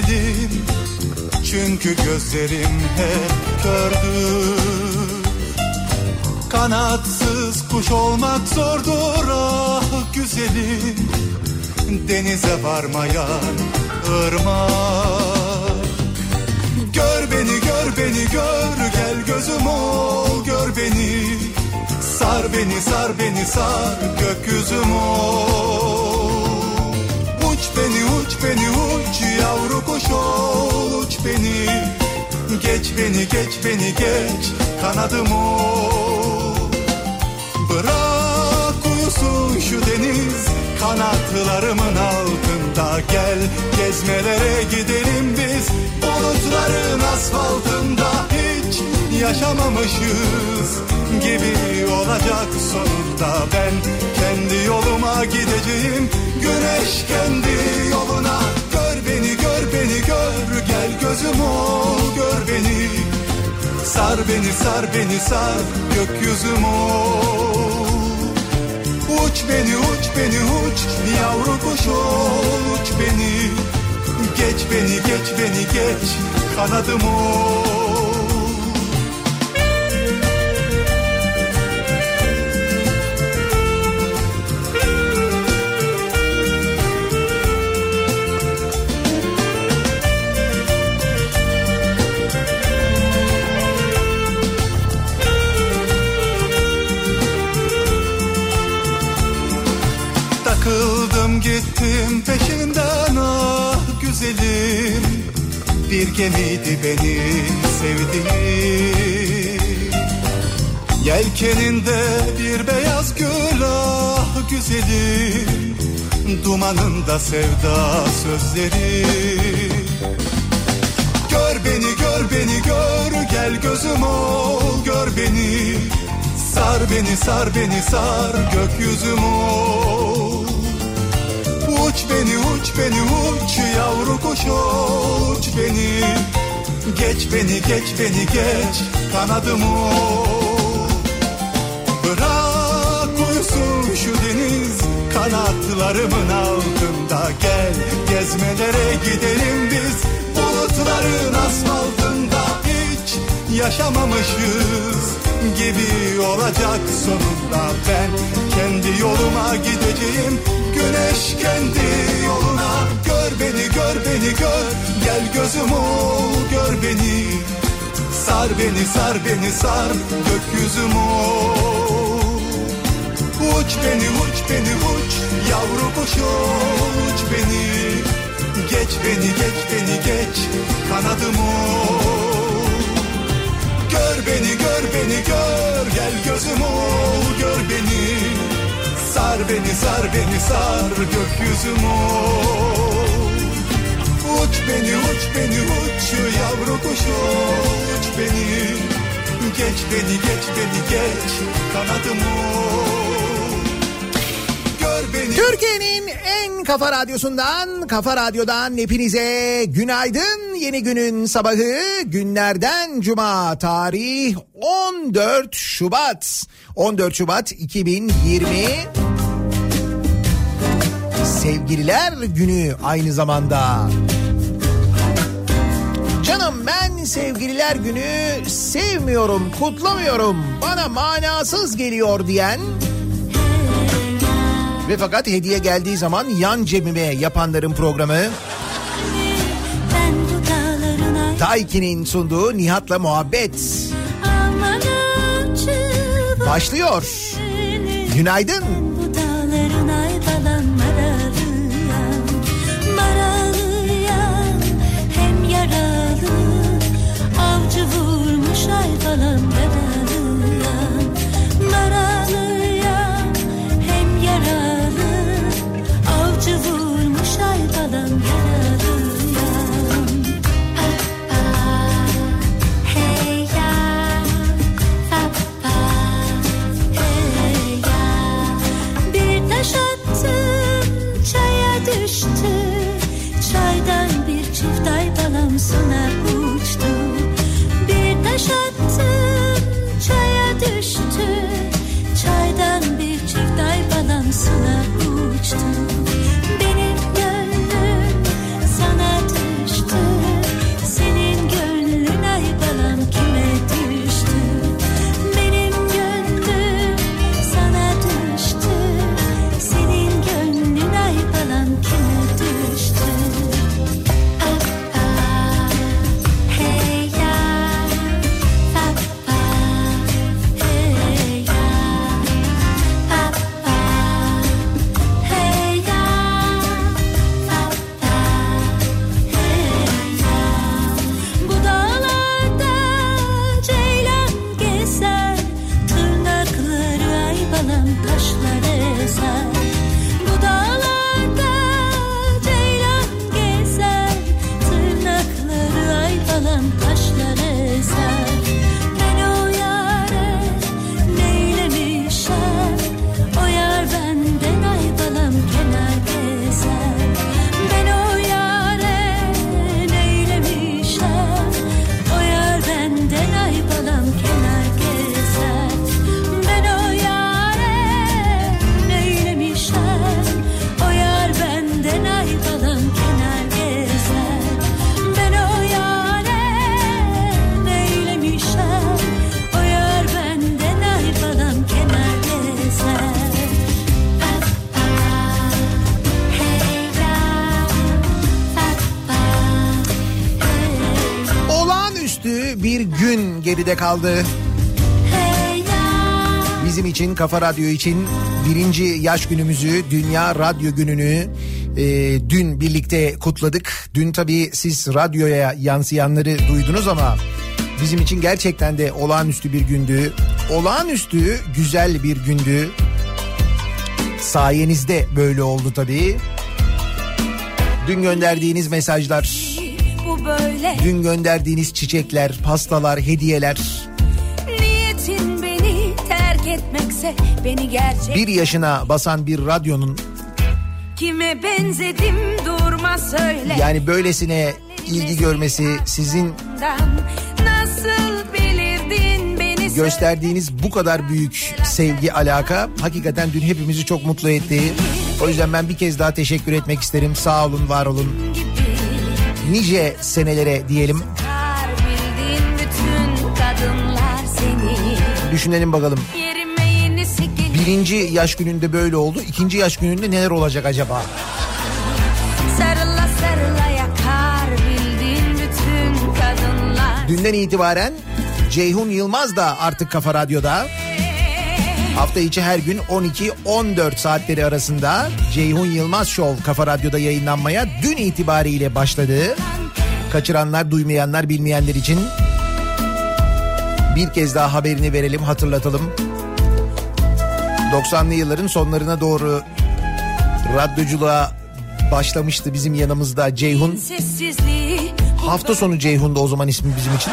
güzelim Çünkü gözlerim hep kördür Kanatsız kuş olmak zordur ah güzelim. Denize varmayan ırmak. Gör beni gör beni gör gel gözüm ol gör beni. Sar beni sar beni sar gökyüzüm ol beni uç beni uç yavru kuş ol uç beni. Geç beni geç beni geç kanadım ol. Bırak uyusun şu deniz kanatlarımın altında Gel. Gezmelere gidelim biz bulutların asfaltında Hiç yaşamamışız gibi olacak sonunda Ben. Kendi yoluma gideceğim güneş kendi yoluna Gör beni gör beni gör gel gözüm ol gör beni. Sar beni sar beni sar gökyüzüm ol. Uç beni uç beni uç yavru kuş ol uç beni. Geç beni geç beni geç kanadım ol Bir gemiydi beni sevdiğim. Yelkeninde bir beyaz gül ah güzelim Dumanında sevda sözleri. Gör beni gör beni gör gel gözüm ol gör beni. Sar beni sar beni sar gökyüzüm ol Uç beni uç beni uç yavru kuş uç beni. Geç beni geç beni geç kanadım ol Bırak uyusun şu deniz kanatlarımın altında. Gel gezmelere gidelim biz bulutların asfaltında Hiç yaşamamışız gibi olacak sonunda. Ben kendi yoluma gideceğim. Güneş kendi yoluna. Gör beni gör beni gör. Gel gözüm ol gör beni. Sar beni sar beni sar gökyüzüm ol. Uç beni uç beni uç. Yavru kuş uç beni. Geç beni geç beni geç. Kanadım ol Gör beni gör beni gör. Gel gözüm ol gör beni. Sar beni sar beni sar gökyüzüm ol. Uç beni uç beni uç yavru kuş uç beni. Geç beni geç beni geç kanadım ol Türkiye'nin en kafa radyosundan, kafa radyodan hepinize günaydın. Yeni günün sabahı günlerden cuma tarih 14 Şubat. 14 Şubat 2020. Sevgililer günü aynı zamanda. Canım ben sevgililer günü sevmiyorum, kutlamıyorum. Bana manasız geliyor diyen ve fakat hediye geldiği zaman yan cebime yapanların programı Daiki'nin sunduğu Nihat'la muhabbet başlıyor. Günaydın. Bu geride kaldı. Bizim için Kafa Radyo için birinci yaş günümüzü, Dünya Radyo Günü'nü e, dün birlikte kutladık. Dün tabii siz radyoya yansıyanları duydunuz ama bizim için gerçekten de olağanüstü bir gündü. Olağanüstü güzel bir gündü. Sayenizde böyle oldu tabii. Dün gönderdiğiniz mesajlar, böyle dün gönderdiğiniz çiçekler, pastalar, hediyeler, niyetin beni terk etmekse beni gerçek bir yaşına basan bir radyonun kime benzedim durma söyle. Yani böylesine ilgi görmesi sizin Nasıl bilirdin beni gösterdiğiniz bu kadar büyük sevgi alaka hakikaten dün hepimizi çok mutlu etti. O yüzden ben bir kez daha teşekkür etmek isterim. Sağ olun, var olun. Nice senelere diyelim. Düşünelim bakalım. Birinci yaş gününde böyle oldu. İkinci yaş gününde neler olacak acaba? Sarıla sarıla yakar bildin bütün kadınlar Dünden itibaren Ceyhun Yılmaz da artık Kafa Radyo'da. Hafta içi her gün 12-14 saatleri arasında Ceyhun Yılmaz Show Kafa Radyo'da yayınlanmaya dün itibariyle başladı. Kaçıranlar, duymayanlar, bilmeyenler için bir kez daha haberini verelim, hatırlatalım. 90'lı yılların sonlarına doğru radyoculuğa başlamıştı bizim yanımızda Ceyhun. Hafta sonu Ceyhun'da o zaman ismi bizim için.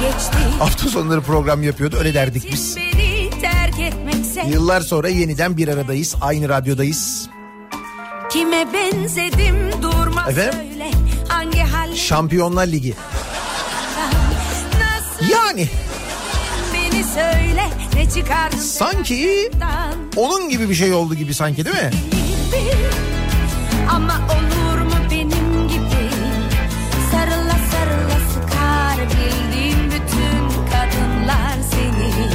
geçti Hafta sonları program yapıyordu öyle derdik biz. Yıllar sonra yeniden bir aradayız. Aynı radyodayız. Kime benzedim durma Efendim? söyle Hangi halde Şampiyonlar Ligi. Yani beni söyle Ne çıkardın sanki onun gibi bir şey oldu gibi sanki değil mi? Ama olur mu benim gibi Sarıla sarıla sıkar bildiğim bütün kadınlar seni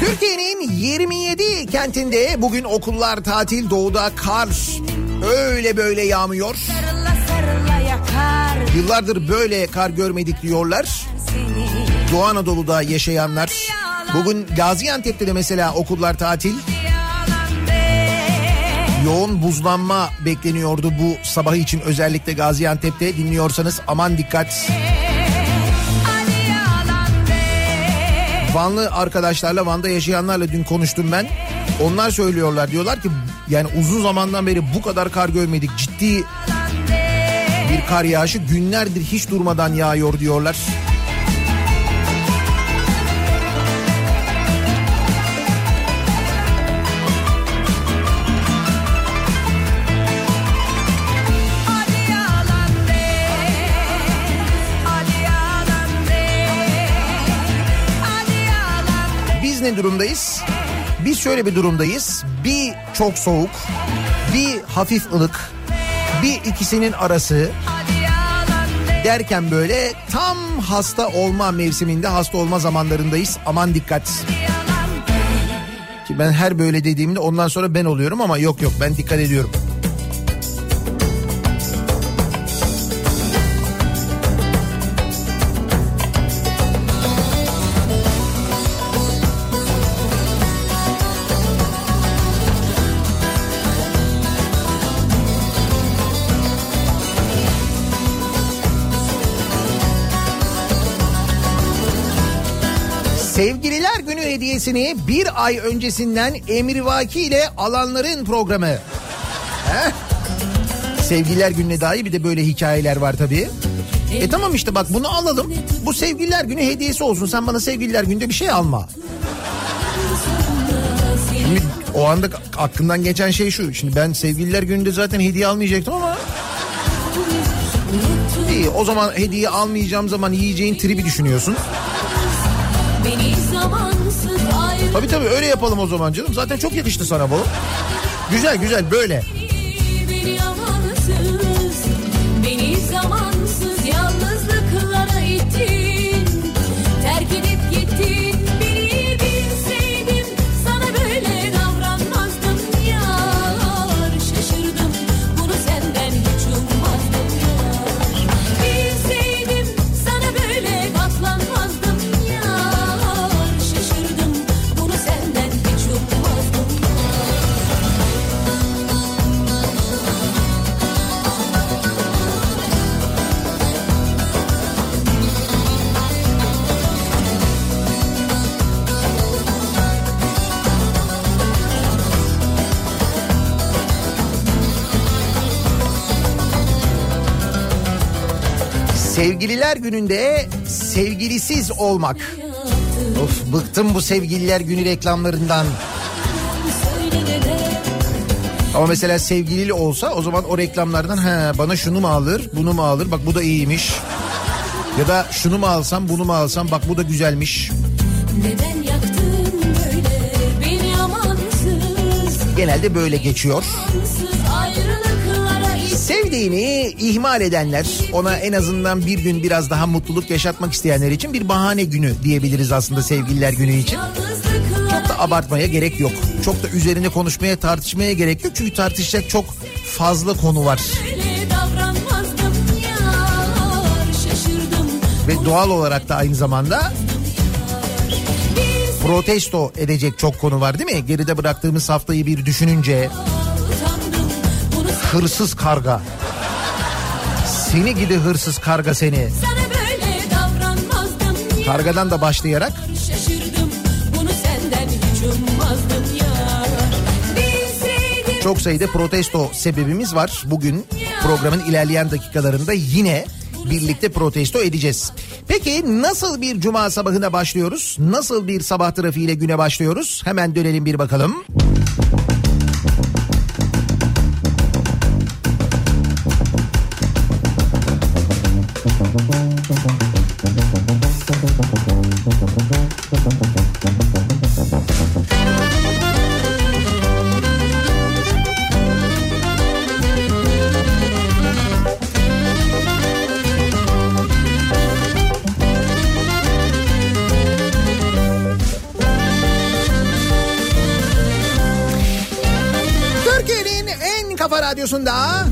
Türkiye'nin 27 kentinde bugün okullar tatil doğuda kar öyle böyle yağmıyor. Yıllardır böyle kar görmedik diyorlar. Doğu Anadolu'da yaşayanlar. Bugün Gaziantep'te de mesela okullar tatil. Yoğun buzlanma bekleniyordu bu sabah için özellikle Gaziantep'te. Dinliyorsanız aman dikkat. Hadi Vanlı arkadaşlarla Van'da yaşayanlarla dün konuştum ben. Onlar söylüyorlar diyorlar ki yani uzun zamandan beri bu kadar kar görmedik. Ciddi bir kar yağışı günlerdir hiç durmadan yağıyor diyorlar. Ne durumdayız? Biz şöyle bir durumdayız. Bir çok soğuk, bir hafif ılık, bir ikisinin arası derken böyle tam hasta olma mevsiminde hasta olma zamanlarındayız. Aman dikkat. Ki ben her böyle dediğimde ondan sonra ben oluyorum ama yok yok ben dikkat ediyorum. Sevgililer Günü hediyesini bir ay öncesinden emrivaki ile alanların programı. Sevgililer Günü'ne dair bir de böyle hikayeler var tabii. E tamam işte bak bunu alalım. Bu Sevgililer Günü hediyesi olsun. Sen bana Sevgililer Günü'nde bir şey alma. Şimdi o anda aklından geçen şey şu. Şimdi ben Sevgililer Günü'nde zaten hediye almayacaktım ama... İyi o zaman hediye almayacağım zaman yiyeceğin tribi düşünüyorsun. Tabii tabii öyle yapalım o zaman canım. Zaten çok yakıştı sana bu. Güzel güzel böyle. Sevgililer gününde sevgilisiz olmak. Of bıktım bu sevgililer günü reklamlarından. Ama mesela sevgilili olsa o zaman o reklamlardan ha bana şunu mu alır bunu mu alır bak bu da iyiymiş. Ya da şunu mu alsam bunu mu alsam bak bu da güzelmiş. Neden yaktın böyle beni amansız Genelde böyle geçiyor. Sevdiğini ihmal edenler ona en azından bir gün biraz daha mutluluk yaşatmak isteyenler için bir bahane günü diyebiliriz aslında sevgililer günü için. Yalnızlıklara da abartmaya gerek yok. Çok da üzerine konuşmaya tartışmaya gerek yok. Çünkü tartışacak çok fazla konu var. Ve doğal olarak da aynı zamanda protesto edecek çok konu var değil mi? Geride bıraktığımız haftayı bir düşününce hırsız karga. Seni gidi hırsız karga seni. sana böyle davranmazdım yar Kargadan da başlayarak Şaşırdım bunu senden hiç ummazdım yar Bilseydim çok sayıda protesto sebebimiz var. Bugün programın ilerleyen dakikalarında yine birlikte protesto edeceğiz. Peki nasıl bir cuma sabahına başlıyoruz? Nasıl bir sabah trafiğiyle güne başlıyoruz? Hemen dönelim bir bakalım. Türkiye'nin radyosunda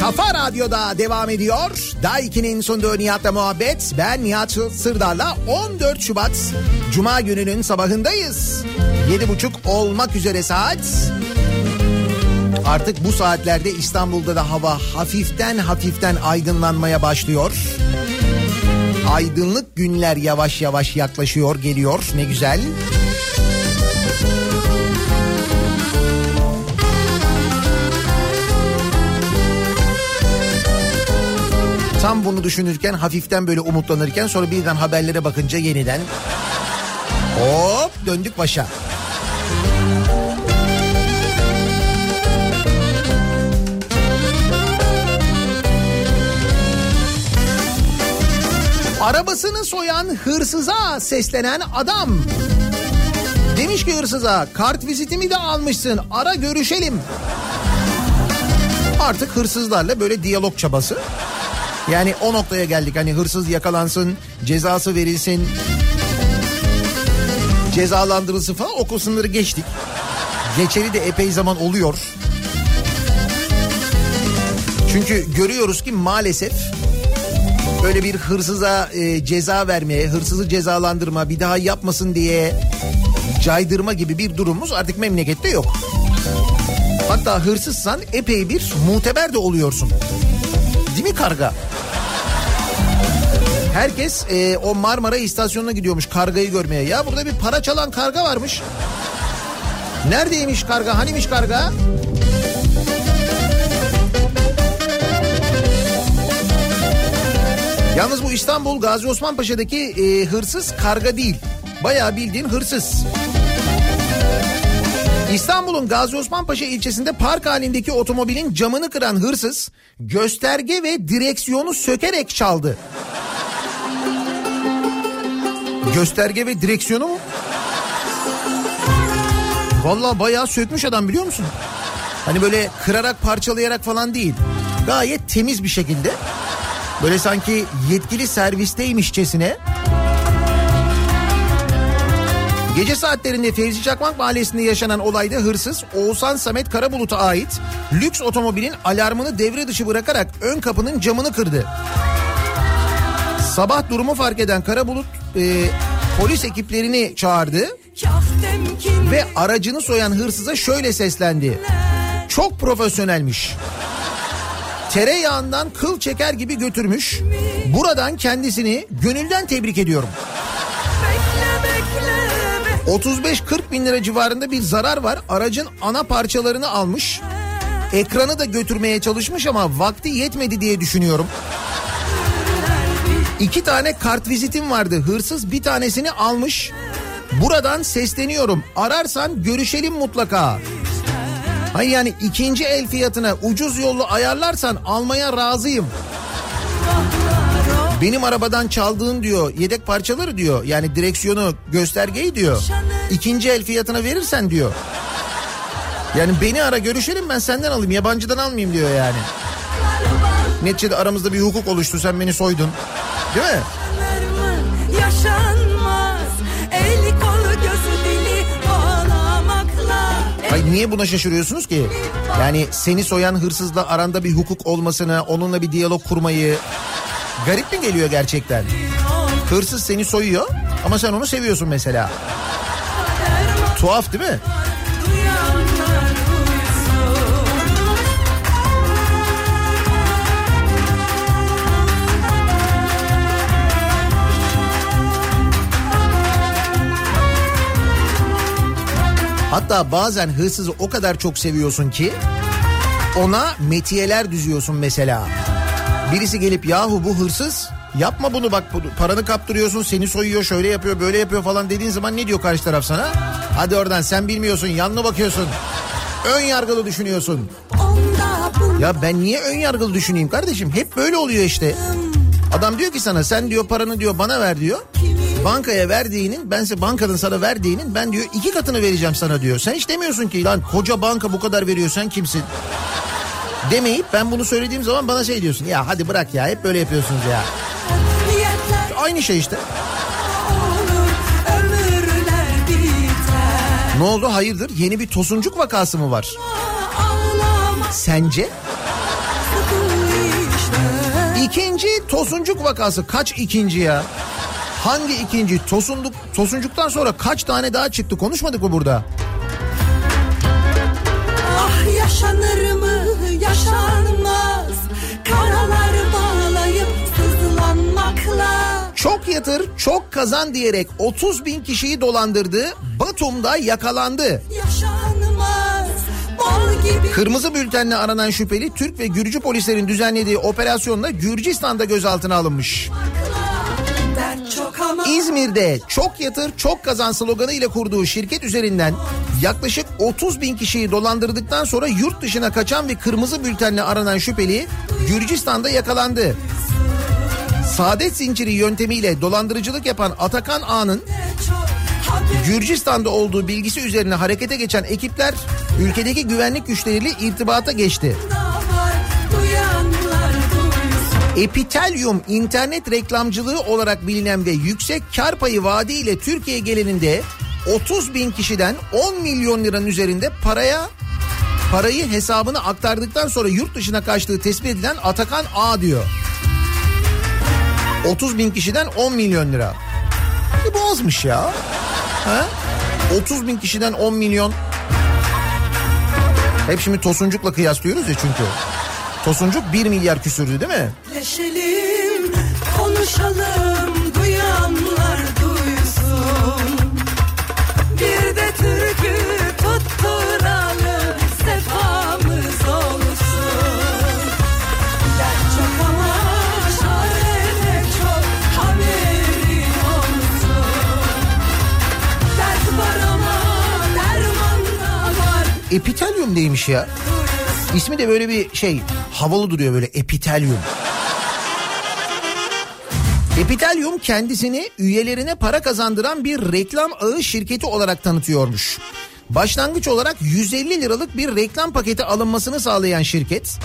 Kafa Radyo'da devam ediyor. Daiki'nin sunduğu Nihat'la muhabbet. Ben Nihat Sırdar'la 14 Şubat Cuma gününün sabahındayız. 7.30 olmak üzere saat. Artık bu saatlerde İstanbul'da da hava hafiften hafiften aydınlanmaya başlıyor. Aydınlık günler yavaş yavaş yaklaşıyor, geliyor. Ne güzel. Tam bunu düşünürken hafiften böyle umutlanırken sonra birden haberlere bakınca yeniden hop döndük başa. Arabasını soyan hırsıza seslenen adam. Demiş ki hırsıza kart vizitimi de almışsın ara görüşelim. Artık hırsızlarla böyle diyalog çabası. Yani o noktaya geldik hani hırsız yakalansın, cezası verilsin, cezalandırılsın falan o kısımları geçtik. Geçeli de epey zaman oluyor. Çünkü görüyoruz ki maalesef böyle bir hırsıza e, ceza vermeye, hırsızı cezalandırma, bir daha yapmasın diye caydırma gibi bir durumumuz artık memlekette yok. Hatta hırsızsan epey bir muteber de oluyorsun. Değil mi karga? Herkes e, o Marmara istasyonuna gidiyormuş kargayı görmeye. Ya burada bir para çalan karga varmış. Neredeymiş karga? Hanimiş karga? Yalnız bu İstanbul Gazi Osman Paşa'daki e, hırsız karga değil. Bayağı bildiğin hırsız. İstanbul'un Gazi Osman Paşa ilçesinde park halindeki otomobilin camını kıran hırsız gösterge ve direksiyonu sökerek çaldı. Gösterge ve direksiyonu mu? Vallahi bayağı sökmüş adam biliyor musun? Hani böyle kırarak parçalayarak falan değil. Gayet temiz bir şekilde. Böyle sanki yetkili servisteymişçesine. Gece saatlerinde Fevzi Çakmak Mahallesi'nde yaşanan olayda hırsız Oğuzhan Samet Karabulut'a ait lüks otomobilin alarmını devre dışı bırakarak ön kapının camını kırdı. Sabah durumu fark eden Karabulut e, polis ekiplerini çağırdı ve aracını soyan hırsıza şöyle seslendi. Çok profesyonelmiş. Tereyağından kıl çeker gibi götürmüş. Buradan kendisini gönülden tebrik ediyorum. 35-40 bin lira civarında bir zarar var. Aracın ana parçalarını almış. Ekranı da götürmeye çalışmış ama vakti yetmedi diye düşünüyorum. İki tane kart vizitim vardı. Hırsız bir tanesini almış. Buradan sesleniyorum. Ararsan görüşelim mutlaka. Hayır yani ikinci el fiyatına ucuz yollu ayarlarsan almaya razıyım. Benim arabadan çaldığın diyor yedek parçaları diyor yani direksiyonu göstergeyi diyor. İkinci el fiyatına verirsen diyor. Yani beni ara görüşelim ben senden alayım yabancıdan almayayım diyor yani. Neticede aramızda bir hukuk oluştu sen beni soydun. Değil mi? Hayır niye buna şaşırıyorsunuz ki? Yani seni soyan hırsızla aranda bir hukuk olmasını, onunla bir diyalog kurmayı garip mi geliyor gerçekten? Hırsız seni soyuyor ama sen onu seviyorsun mesela. Tuhaf değil mi? Hatta bazen hırsızı o kadar çok seviyorsun ki ona metiyeler düzüyorsun mesela. Birisi gelip yahu bu hırsız yapma bunu bak paranı kaptırıyorsun seni soyuyor şöyle yapıyor böyle yapıyor falan dediğin zaman ne diyor karşı taraf sana? Hadi oradan sen bilmiyorsun yanlı bakıyorsun. Ön yargılı düşünüyorsun. Ya ben niye ön yargılı düşüneyim kardeşim? Hep böyle oluyor işte. Adam diyor ki sana sen diyor paranı diyor bana ver diyor. Bankaya verdiğinin ben size bankanın sana verdiğinin ben diyor iki katını vereceğim sana diyor. Sen hiç demiyorsun ki lan koca banka bu kadar veriyor sen kimsin? Demeyip ben bunu söylediğim zaman bana şey diyorsun. Ya hadi bırak ya hep böyle yapıyorsunuz ya. Aynı şey işte. Ne oldu hayırdır yeni bir tosuncuk vakası mı var? Sence? İkinci tosuncuk vakası kaç ikinci ya? Hangi ikinci? Tosunduk, tosuncuktan sonra kaç tane daha çıktı konuşmadık mı burada? Ah yaşanır mı yaşanmaz Karalar bağlayıp sızlanmakla Çok yatır çok kazan diyerek 30 bin kişiyi dolandırdı. Batum'da yakalandı. Yaşanmaz Kırmızı bültenle aranan şüpheli Türk ve Gürcü polislerin düzenlediği operasyonla Gürcistan'da gözaltına alınmış. ama İzmir'de çok yatır çok kazan sloganı ile kurduğu şirket üzerinden yaklaşık 30 bin kişiyi dolandırdıktan sonra yurt dışına kaçan ve kırmızı bültenle aranan şüpheli Gürcistan'da yakalandı. Saadet zinciri yöntemiyle dolandırıcılık yapan Atakan Ağa'nın Gürcistan'da olduğu bilgisi üzerine harekete geçen ekipler ülkedeki güvenlik güçleriyle irtibata geçti. Epitelyum internet reklamcılığı olarak bilinen ve yüksek kar payı vaadiyle Türkiye geleninde 30 bin kişiden 10 milyon liranın üzerinde paraya parayı hesabına aktardıktan sonra yurt dışına kaçtığı tespit edilen Atakan A diyor. 30 bin kişiden 10 milyon lira. E bu azmış ya. Ha? 30 bin kişiden 10 milyon. Hep şimdi Tosuncuk'la kıyaslıyoruz ya çünkü. Tosuncuk 1 milyar küsürdü değil mi? Leşelim konuşalım duyanlar duysun Bir de türkü tutturalım sefamız olsun Epitelyum neymiş ya? İsmi de böyle bir şey havalı duruyor böyle epitelyum. Epitelyum kendisini üyelerine para kazandıran bir reklam ağı şirketi olarak tanıtıyormuş. Başlangıç olarak 150 liralık bir reklam paketi alınmasını sağlayan şirket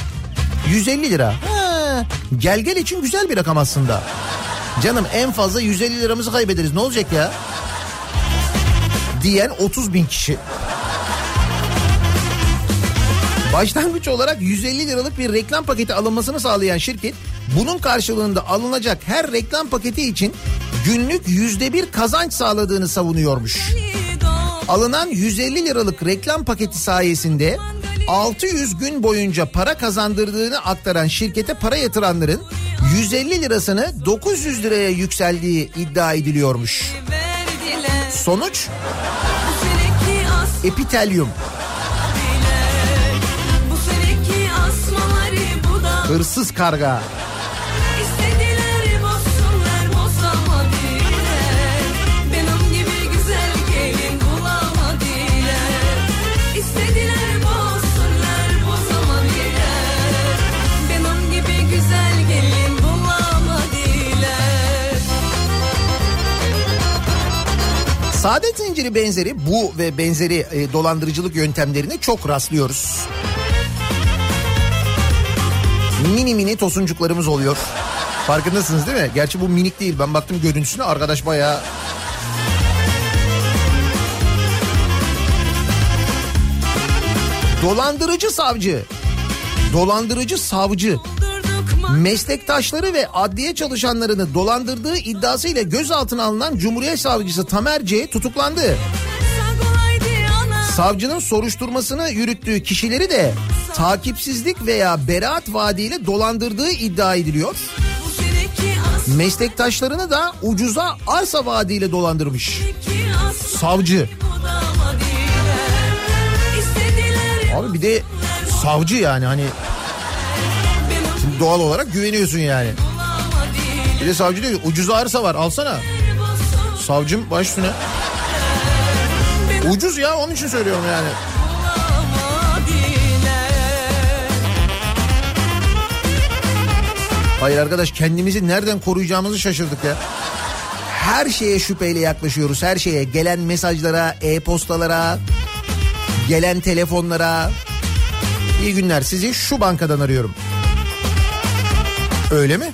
150 lira. Ha, gel gel için güzel bir rakam aslında. Canım en fazla 150 liramızı kaybederiz ne olacak ya? Diyen 30 bin kişi. Başlangıç olarak 150 liralık bir reklam paketi alınmasını sağlayan şirket bunun karşılığında alınacak her reklam paketi için günlük yüzde bir kazanç sağladığını savunuyormuş. Alınan 150 liralık reklam paketi sayesinde 600 gün boyunca para kazandırdığını aktaran şirkete para yatıranların 150 lirasını 900 liraya yükseldiği iddia ediliyormuş. Sonuç epitelyum. Hırsız karga. Bozsunlar, gelin, Saadet zinciri benzeri bu ve benzeri e, dolandırıcılık yöntemlerine çok rastlıyoruz. Mini mini tosuncuklarımız oluyor. Farkındasınız değil mi? Gerçi bu minik değil. Ben baktım görüntüsüne arkadaş bayağı Dolandırıcı savcı. Dolandırıcı savcı. Meslektaşları ve adliye çalışanlarını dolandırdığı iddiasıyla gözaltına alınan Cumhuriyet Savcısı Tamer C tutuklandı. Savcının soruşturmasını yürüttüğü kişileri de takipsizlik veya beraat vaadiyle dolandırdığı iddia ediliyor. Meslektaşlarını da ucuza arsa vaadiyle dolandırmış. Savcı. Abi bir de savcı yani hani şimdi doğal olarak güveniyorsun yani. Bir de savcı diyor ki ucuz arsa var alsana. Savcım baş üstüne. Ucuz ya onun için söylüyorum yani. Hayır arkadaş kendimizi nereden koruyacağımızı şaşırdık ya. Her şeye şüpheyle yaklaşıyoruz. Her şeye gelen mesajlara, e-postalara, gelen telefonlara. İyi günler sizi şu bankadan arıyorum. Öyle mi?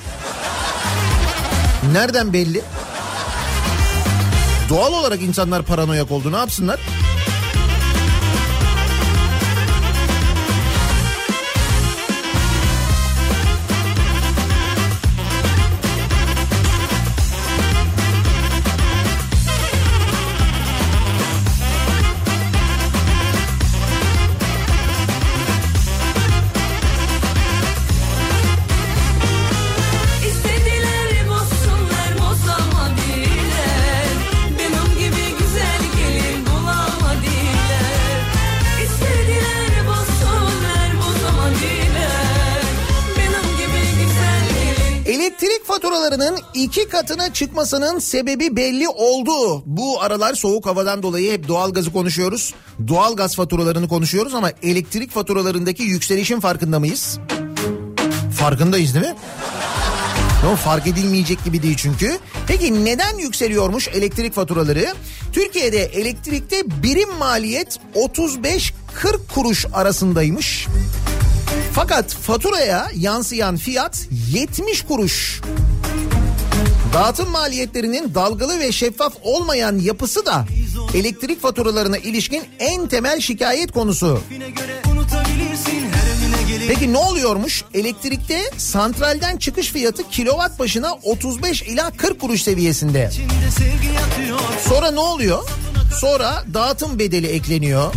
Nereden belli? Doğal olarak insanlar paranoyak oldu. Ne yapsınlar? İki katına çıkmasının sebebi belli oldu. Bu aralar soğuk havadan dolayı hep doğalgazı konuşuyoruz. Doğalgaz faturalarını konuşuyoruz ama elektrik faturalarındaki yükselişin farkında mıyız? Farkındayız değil mi? Ama fark edilmeyecek gibi değil çünkü. Peki neden yükseliyormuş elektrik faturaları? Türkiye'de elektrikte birim maliyet 35-40 kuruş arasındaymış. Fakat faturaya yansıyan fiyat 70 kuruş. Dağıtım maliyetlerinin dalgalı ve şeffaf olmayan yapısı da elektrik faturalarına ilişkin en temel şikayet konusu. Peki ne oluyormuş? Elektrikte santralden çıkış fiyatı kilowatt başına 35 ila 40 kuruş seviyesinde. Sonra ne oluyor? Sonra dağıtım bedeli ekleniyor.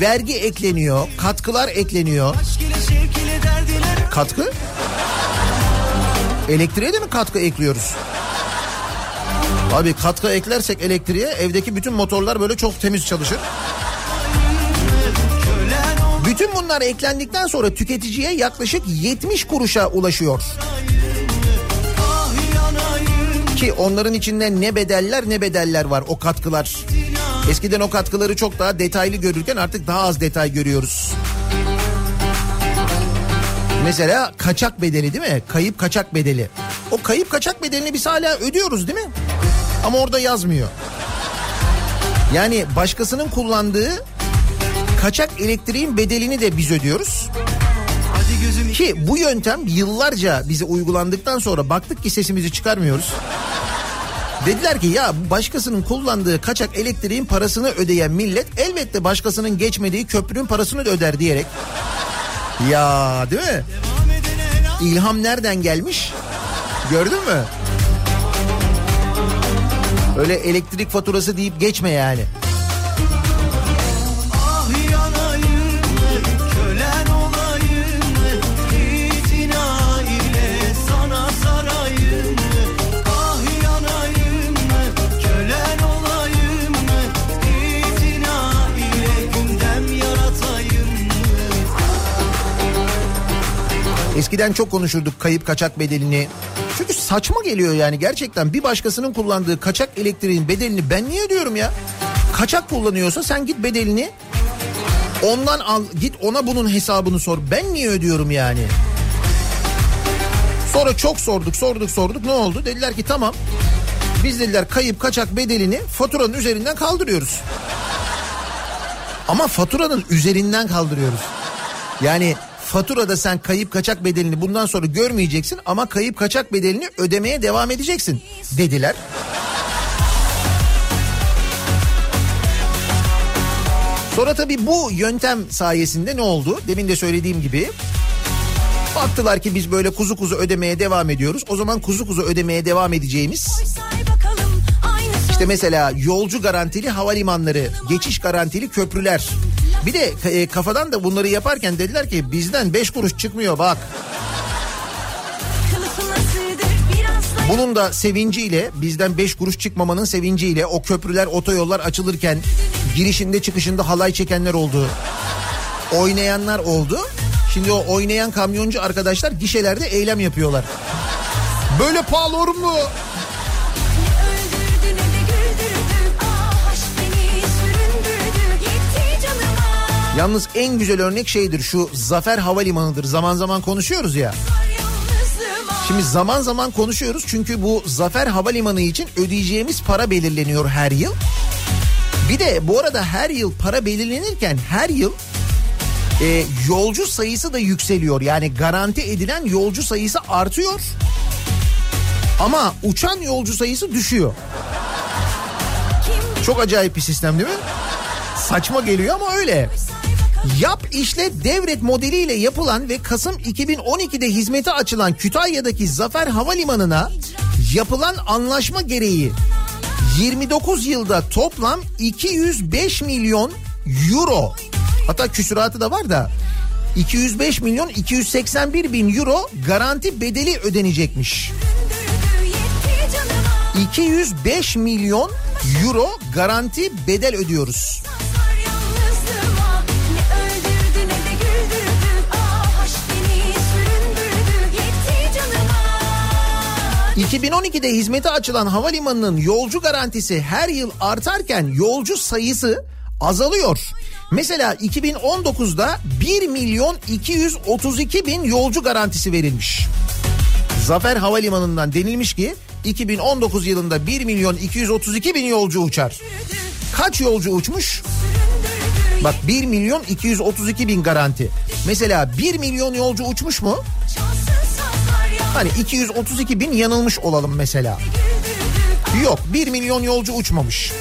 Vergi ekleniyor, katkılar ekleniyor. Katkı? Elektriğe de mi katkı ekliyoruz? Abi katkı eklersek elektriğe evdeki bütün motorlar böyle çok temiz çalışır. Bütün bunlar eklendikten sonra tüketiciye yaklaşık 70 kuruşa ulaşıyor. Ki onların içinde ne bedeller ne bedeller var o katkılar. Eskiden o katkıları çok daha detaylı görürken artık daha az detay görüyoruz. Mesela kaçak bedeli değil mi? Kayıp kaçak bedeli. O kayıp kaçak bedelini biz hala ödüyoruz değil mi? Ama orada yazmıyor. Yani başkasının kullandığı kaçak elektriğin bedelini de biz ödüyoruz. Ki bu yöntem yıllarca bize uygulandıktan sonra baktık ki sesimizi çıkarmıyoruz. Dediler ki ya başkasının kullandığı kaçak elektriğin parasını ödeyen millet elbette başkasının geçmediği köprünün parasını da öder diyerek. Ya değil mi? İlham nereden gelmiş? Gördün mü? Öyle elektrik faturası deyip geçme yani. Eskiden çok konuşurduk kayıp kaçak bedelini. Çünkü saçma geliyor yani gerçekten bir başkasının kullandığı kaçak elektriğin bedelini ben niye ödüyorum ya? Kaçak kullanıyorsa sen git bedelini ondan al git ona bunun hesabını sor. Ben niye ödüyorum yani? Sonra çok sorduk sorduk sorduk ne oldu? Dediler ki tamam Biz dediler kayıp kaçak bedelini faturanın üzerinden kaldırıyoruz. Ama faturanın üzerinden kaldırıyoruz. Yani faturada sen kayıp kaçak bedelini bundan sonra görmeyeceksin ama kayıp kaçak bedelini ödemeye devam edeceksin dediler. Sonra tabii bu yöntem sayesinde ne oldu? Demin de söylediğim gibi baktılar ki biz böyle kuzu kuzu ödemeye devam ediyoruz. O zaman kuzu kuzu ödemeye devam edeceğimiz işte mesela yolcu garantili havalimanları, geçiş garantili köprüler. Bir de e, kafadan da bunları yaparken dediler ki bizden 5 kuruş çıkmıyor bak. Bunun da sevinciyle bizden 5 kuruş çıkmamanın sevinciyle o köprüler otoyollar açılırken girişinde çıkışında halay çekenler oldu. Oynayanlar oldu. Şimdi o oynayan kamyoncu arkadaşlar gişelerde eylem yapıyorlar. Böyle pahalı olur mu? Yalnız en güzel örnek şeydir şu Zafer Havalimanı'dır. Zaman zaman konuşuyoruz ya. Şimdi zaman zaman konuşuyoruz çünkü bu Zafer Havalimanı için ödeyeceğimiz para belirleniyor her yıl. Bir de bu arada her yıl para belirlenirken her yıl e, yolcu sayısı da yükseliyor. Yani garanti edilen yolcu sayısı artıyor. Ama uçan yolcu sayısı düşüyor. Çok acayip bir sistem değil mi? Saçma geliyor ama öyle. Yap işlet devret modeliyle yapılan ve Kasım 2012'de hizmete açılan Kütahya'daki Zafer Havalimanı'na yapılan anlaşma gereği 29 yılda toplam 205 milyon euro hatta küsuratı da var da 205 milyon 281 bin euro garanti bedeli ödenecekmiş. Öldürdü yetti canıma. 205 milyon euro garanti bedel ödüyoruz. 2012'de hizmete açılan havalimanının yolcu garantisi her yıl artarken yolcu sayısı azalıyor. Mesela 2019'da 1 milyon 232 bin yolcu garantisi verilmiş. Zafer Havalimanı'ndan denilmiş ki 2019 yılında 1 milyon 232 bin yolcu uçar. Kaç yolcu uçmuş? Bak 1 milyon 232 bin garanti. Mesela 1 milyon yolcu uçmuş mu? Hani 232 bin yanılmış olalım mesela. Yok 1 milyon yolcu uçmamış.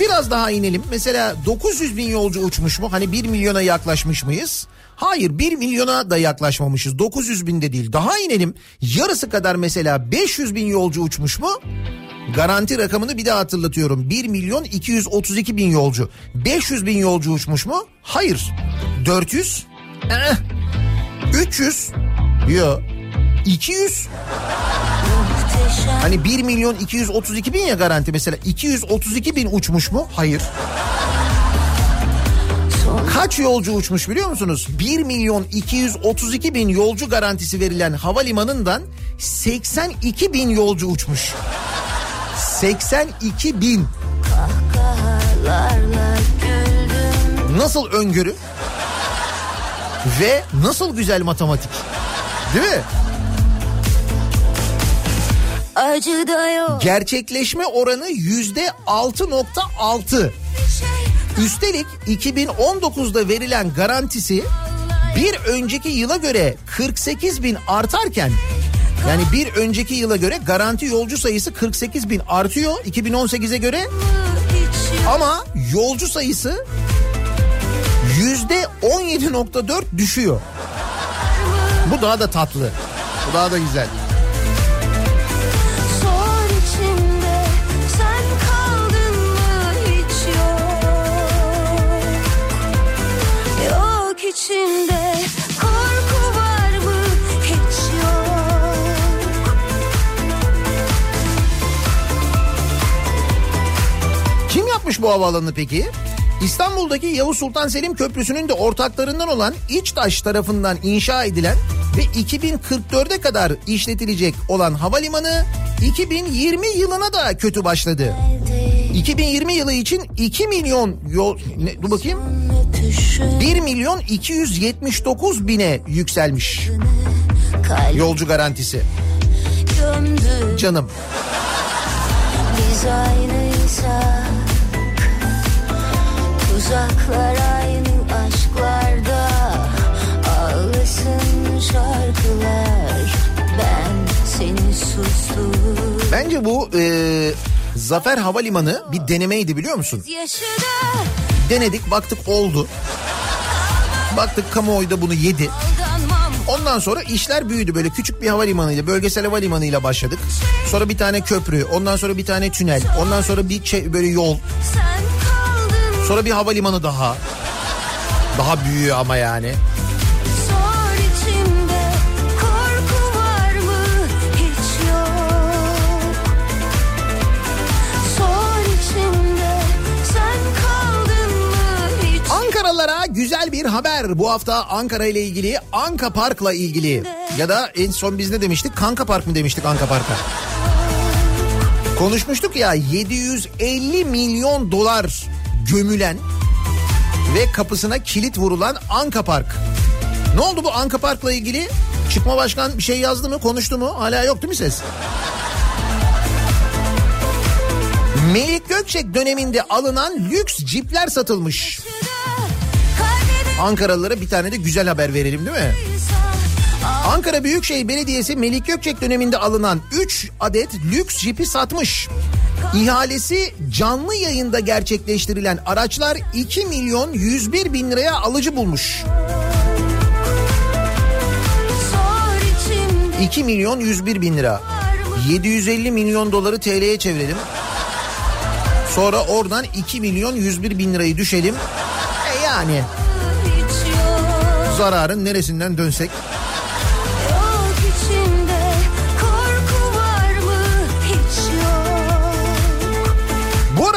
Biraz daha inelim. Mesela 900 bin yolcu uçmuş mu? Hani 1 milyona yaklaşmış mıyız? Hayır 1 milyona da yaklaşmamışız. 900 bin de değil. Daha inelim. Yarısı kadar mesela 500 bin yolcu uçmuş mu? Garanti rakamını bir daha hatırlatıyorum. 1 milyon 232 bin yolcu. 500 bin yolcu uçmuş mu? Hayır. 400? Eh. 300? Yok. 200? Hani 1 milyon 232 bin ya garanti mesela 232 bin uçmuş mu? Hayır. Kaç yolcu uçmuş biliyor musunuz? 1 milyon 232 bin yolcu garantisi verilen havalimanından 82 bin yolcu uçmuş. 82 bin. Nasıl öngörü? Ve nasıl güzel matematik. Değil mi? Acı da yok. Gerçekleşme oranı yüzde 6.6. Üstelik 2019'da verilen garantisi bir önceki yıla göre 48 bin artarken yani bir önceki yıla göre garanti yolcu sayısı 48 bin artıyor 2018'e göre ama yolcu sayısı yüzde 17.4 düşüyor. Bu daha da tatlı. Bu daha da güzel. İçinde korku var mı hiç yok. Kim yapmış bu havaalanını peki? İstanbul'daki Yavuz Sultan Selim Köprüsü'nün de ortaklarından olan İçtaş tarafından inşa edilen ve 2044'e kadar işletilecek olan havalimanı 2020 yılına da kötü başladı. 2020 yılı için 2 milyon yol ne, dur bakayım Öpüşün 1 milyon 279 bine yükselmiş yolcu garantisi. Canım. Biz aynıysak Tuzaklar aynı aşklarda Ağlasın şarkılar Ben seni sustur Bence bu e, Zafer Havalimanı bir denemeydi biliyor musun? Yaşıda Denedik baktık oldu. Baktık kamuoyu da bunu yedi. Ondan sonra işler büyüdü böyle küçük bir havalimanıyla bölgesel havalimanıyla başladık. Sonra bir tane köprü ondan sonra bir tane tünel ondan sonra bir şey, böyle yol Sen sonra bir havalimanı daha. Daha büyüğü ama yani. Ankaralılara güzel bir haber. Bu hafta Ankara ile ilgili Anka Park'la ilgili. Ya da en son biz ne demiştik? Kanka Park mı demiştik Anka Park'a? Konuşmuştuk ya 750 milyon dolar gömülen ve kapısına kilit vurulan Anka Park. Ne oldu bu Anka Park'la ilgili? Çıkma başkan bir şey yazdı mı konuştu mu? Hala yok değil mi ses? Melik Gökçek döneminde alınan lüks cipler satılmış. Ankaralılara bir tane de güzel haber verelim değil mi? Ankara Büyükşehir Belediyesi Melik Gökçek döneminde alınan 3 adet lüks jipi satmış. İhalesi canlı yayında gerçekleştirilen araçlar 2 milyon 101 bin liraya alıcı bulmuş. sor içimde 2 milyon 101 bin lira. 750 milyon doları TL'ye çevirelim. Sonra oradan 2 milyon 101 bin lirayı düşelim. E yani zararın neresinden dönsek.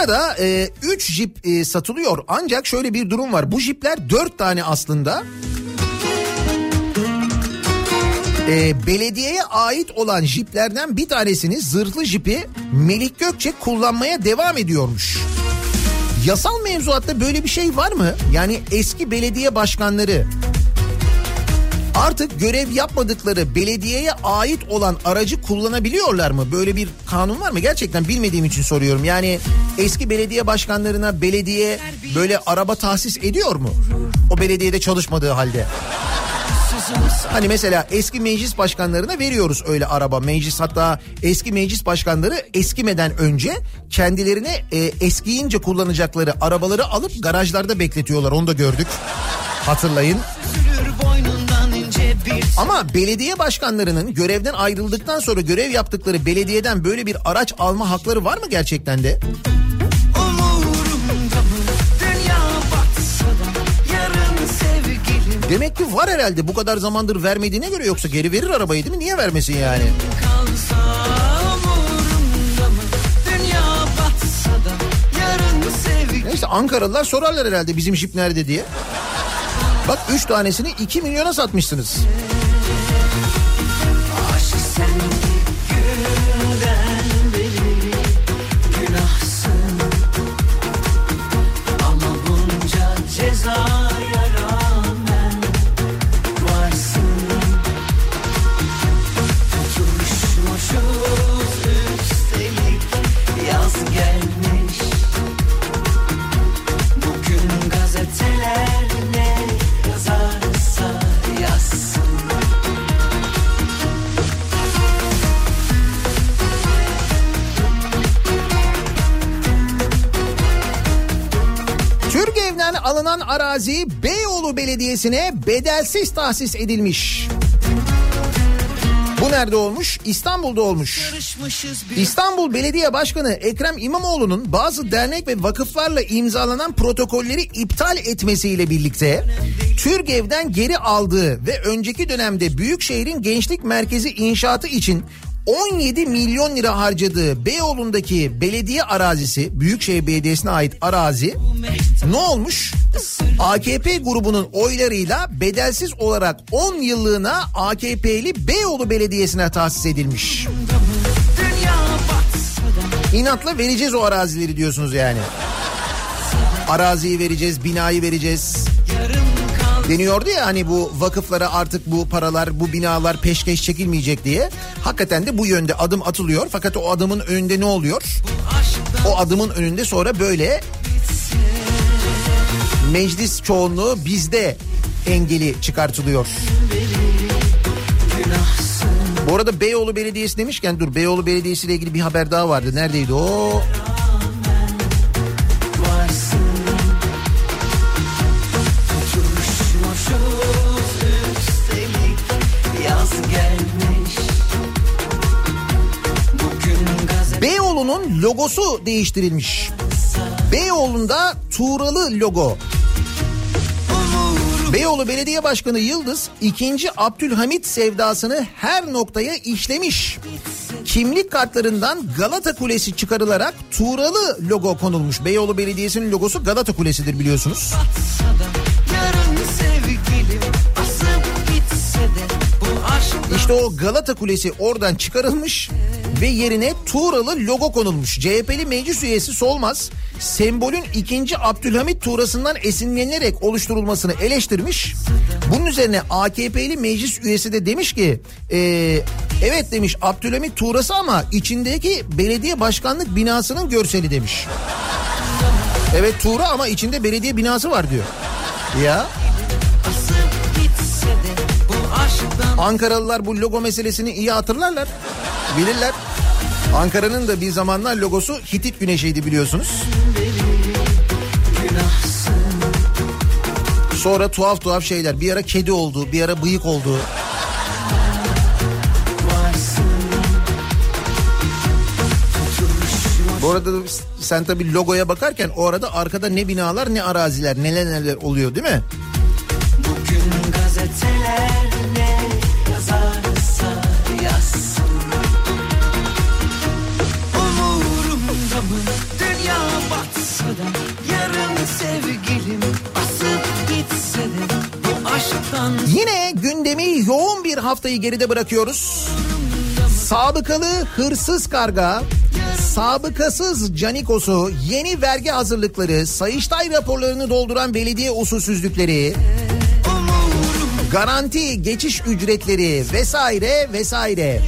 Bu arada 3 jip e, satılıyor ancak şöyle bir durum var. Bu jipler 4 tane aslında. E, belediyeye ait olan jiplerden bir tanesini zırhlı jipi Melik Gökçek kullanmaya devam ediyormuş. Yasal mevzuatta böyle bir şey var mı? Yani eski belediye başkanları artık görev yapmadıkları belediyeye ait olan aracı kullanabiliyorlar mı? Böyle bir kanun var mı? Gerçekten bilmediğim için soruyorum. Yani eski belediye başkanlarına belediye böyle araba tahsis ediyor mu? O belediyede çalışmadığı halde. Hani mesela eski meclis başkanlarına veriyoruz öyle araba. Meclis hatta eski meclis başkanları eskimeden önce kendilerine e, eskiyince kullanacakları arabaları alıp garajlarda bekletiyorlar. Onu da gördük. Hatırlayın. Sürür Ama belediye başkanlarının görevden ayrıldıktan sonra görev yaptıkları belediyeden böyle bir araç alma hakları var mı gerçekten de? Demek ki var herhalde bu kadar zamandır vermediğine göre yoksa geri verir arabayı değil mi? Niye vermesin yani? Neyse Ankaralılar sorarlar herhalde bizim jip nerede diye. Bak 3 tanesini 2 milyona satmışsınız. Aşk sende arazi Beyoğlu Belediyesi'ne bedelsiz tahsis edilmiş. Bu nerede olmuş? İstanbul'da olmuş. İstanbul Belediye Başkanı Ekrem İmamoğlu'nun bazı dernek ve vakıflarla imzalanan protokolleri iptal etmesiyle birlikte Türgev'den geri aldığı ve önceki dönemde Büyükşehir'in Gençlik Merkezi inşaatı için 17 milyon lira harcadığı Beyoğlu'ndaki belediye arazisi, Büyükşehir Belediyesi'ne ait arazi ne olmuş? AKP grubunun oylarıyla bedelsiz olarak 10 yıllığına AKP'li Beyoğlu Belediyesi'ne tahsis edilmiş. İnatla vereceğiz o arazileri diyorsunuz yani. Araziyi vereceğiz, binayı vereceğiz. Deniyordu ya hani bu vakıflara artık bu paralar, bu binalar peşkeş çekilmeyecek diye. Hakikaten de bu yönde adım atılıyor. Fakat o adımın önünde ne oluyor? O adımın önünde sonra böyle meclis çoğunluğu bizde engeli çıkartılıyor. Bu arada Beyoğlu Belediyesi demişken dur Beyoğlu Belediyesi ile ilgili bir haber daha vardı. Neredeydi o? Logosu değiştirilmiş. Beyoğlu'nda Tuğralı logo. Beyoğlu Belediye Başkanı Yıldız ikinci Abdülhamit sevdasını her noktaya işlemiş. Kimlik kartlarından Galata Kulesi çıkarılarak Tuğralı logo konulmuş. Beyoğlu Belediyesi'nin logosu Galata Kulesi'dir biliyorsunuz. İşte o Galata Kulesi oradan çıkarılmış ve yerine Tuğralı logo konulmuş. CHP'li meclis üyesi Solmaz sembolün ikinci Abdülhamit Tuğrası'ndan esinlenerek oluşturulmasını eleştirmiş. Bunun üzerine AKP'li meclis üyesi de demiş ki "Ee, evet demiş Abdülhamit Tuğrası ama içindeki belediye başkanlık binasının görseli demiş. Evet Tuğra ama içinde belediye binası var diyor. Ya Ankaralılar bu logo meselesini iyi hatırlarlar. Bilirler. Ankara'nın da bir zamanlar logosu Hitit Güneşi'ydi biliyorsunuz. Sonra tuhaf tuhaf şeyler. Bir ara kedi oldu, bir ara bıyık oldu. Bu arada da sen tabii logoya bakarken o arada arkada ne binalar ne araziler neler neler oluyor değil mi? Bugün gazeteler Yine gündemi yoğun bir haftayı geride bırakıyoruz. Sabıkalı hırsız karga, sabıkasız canikosu, yeni vergi hazırlıkları, sayıştay raporlarını dolduran belediye usulsüzlükleri, garanti geçiş ücretleri vesaire vesaire.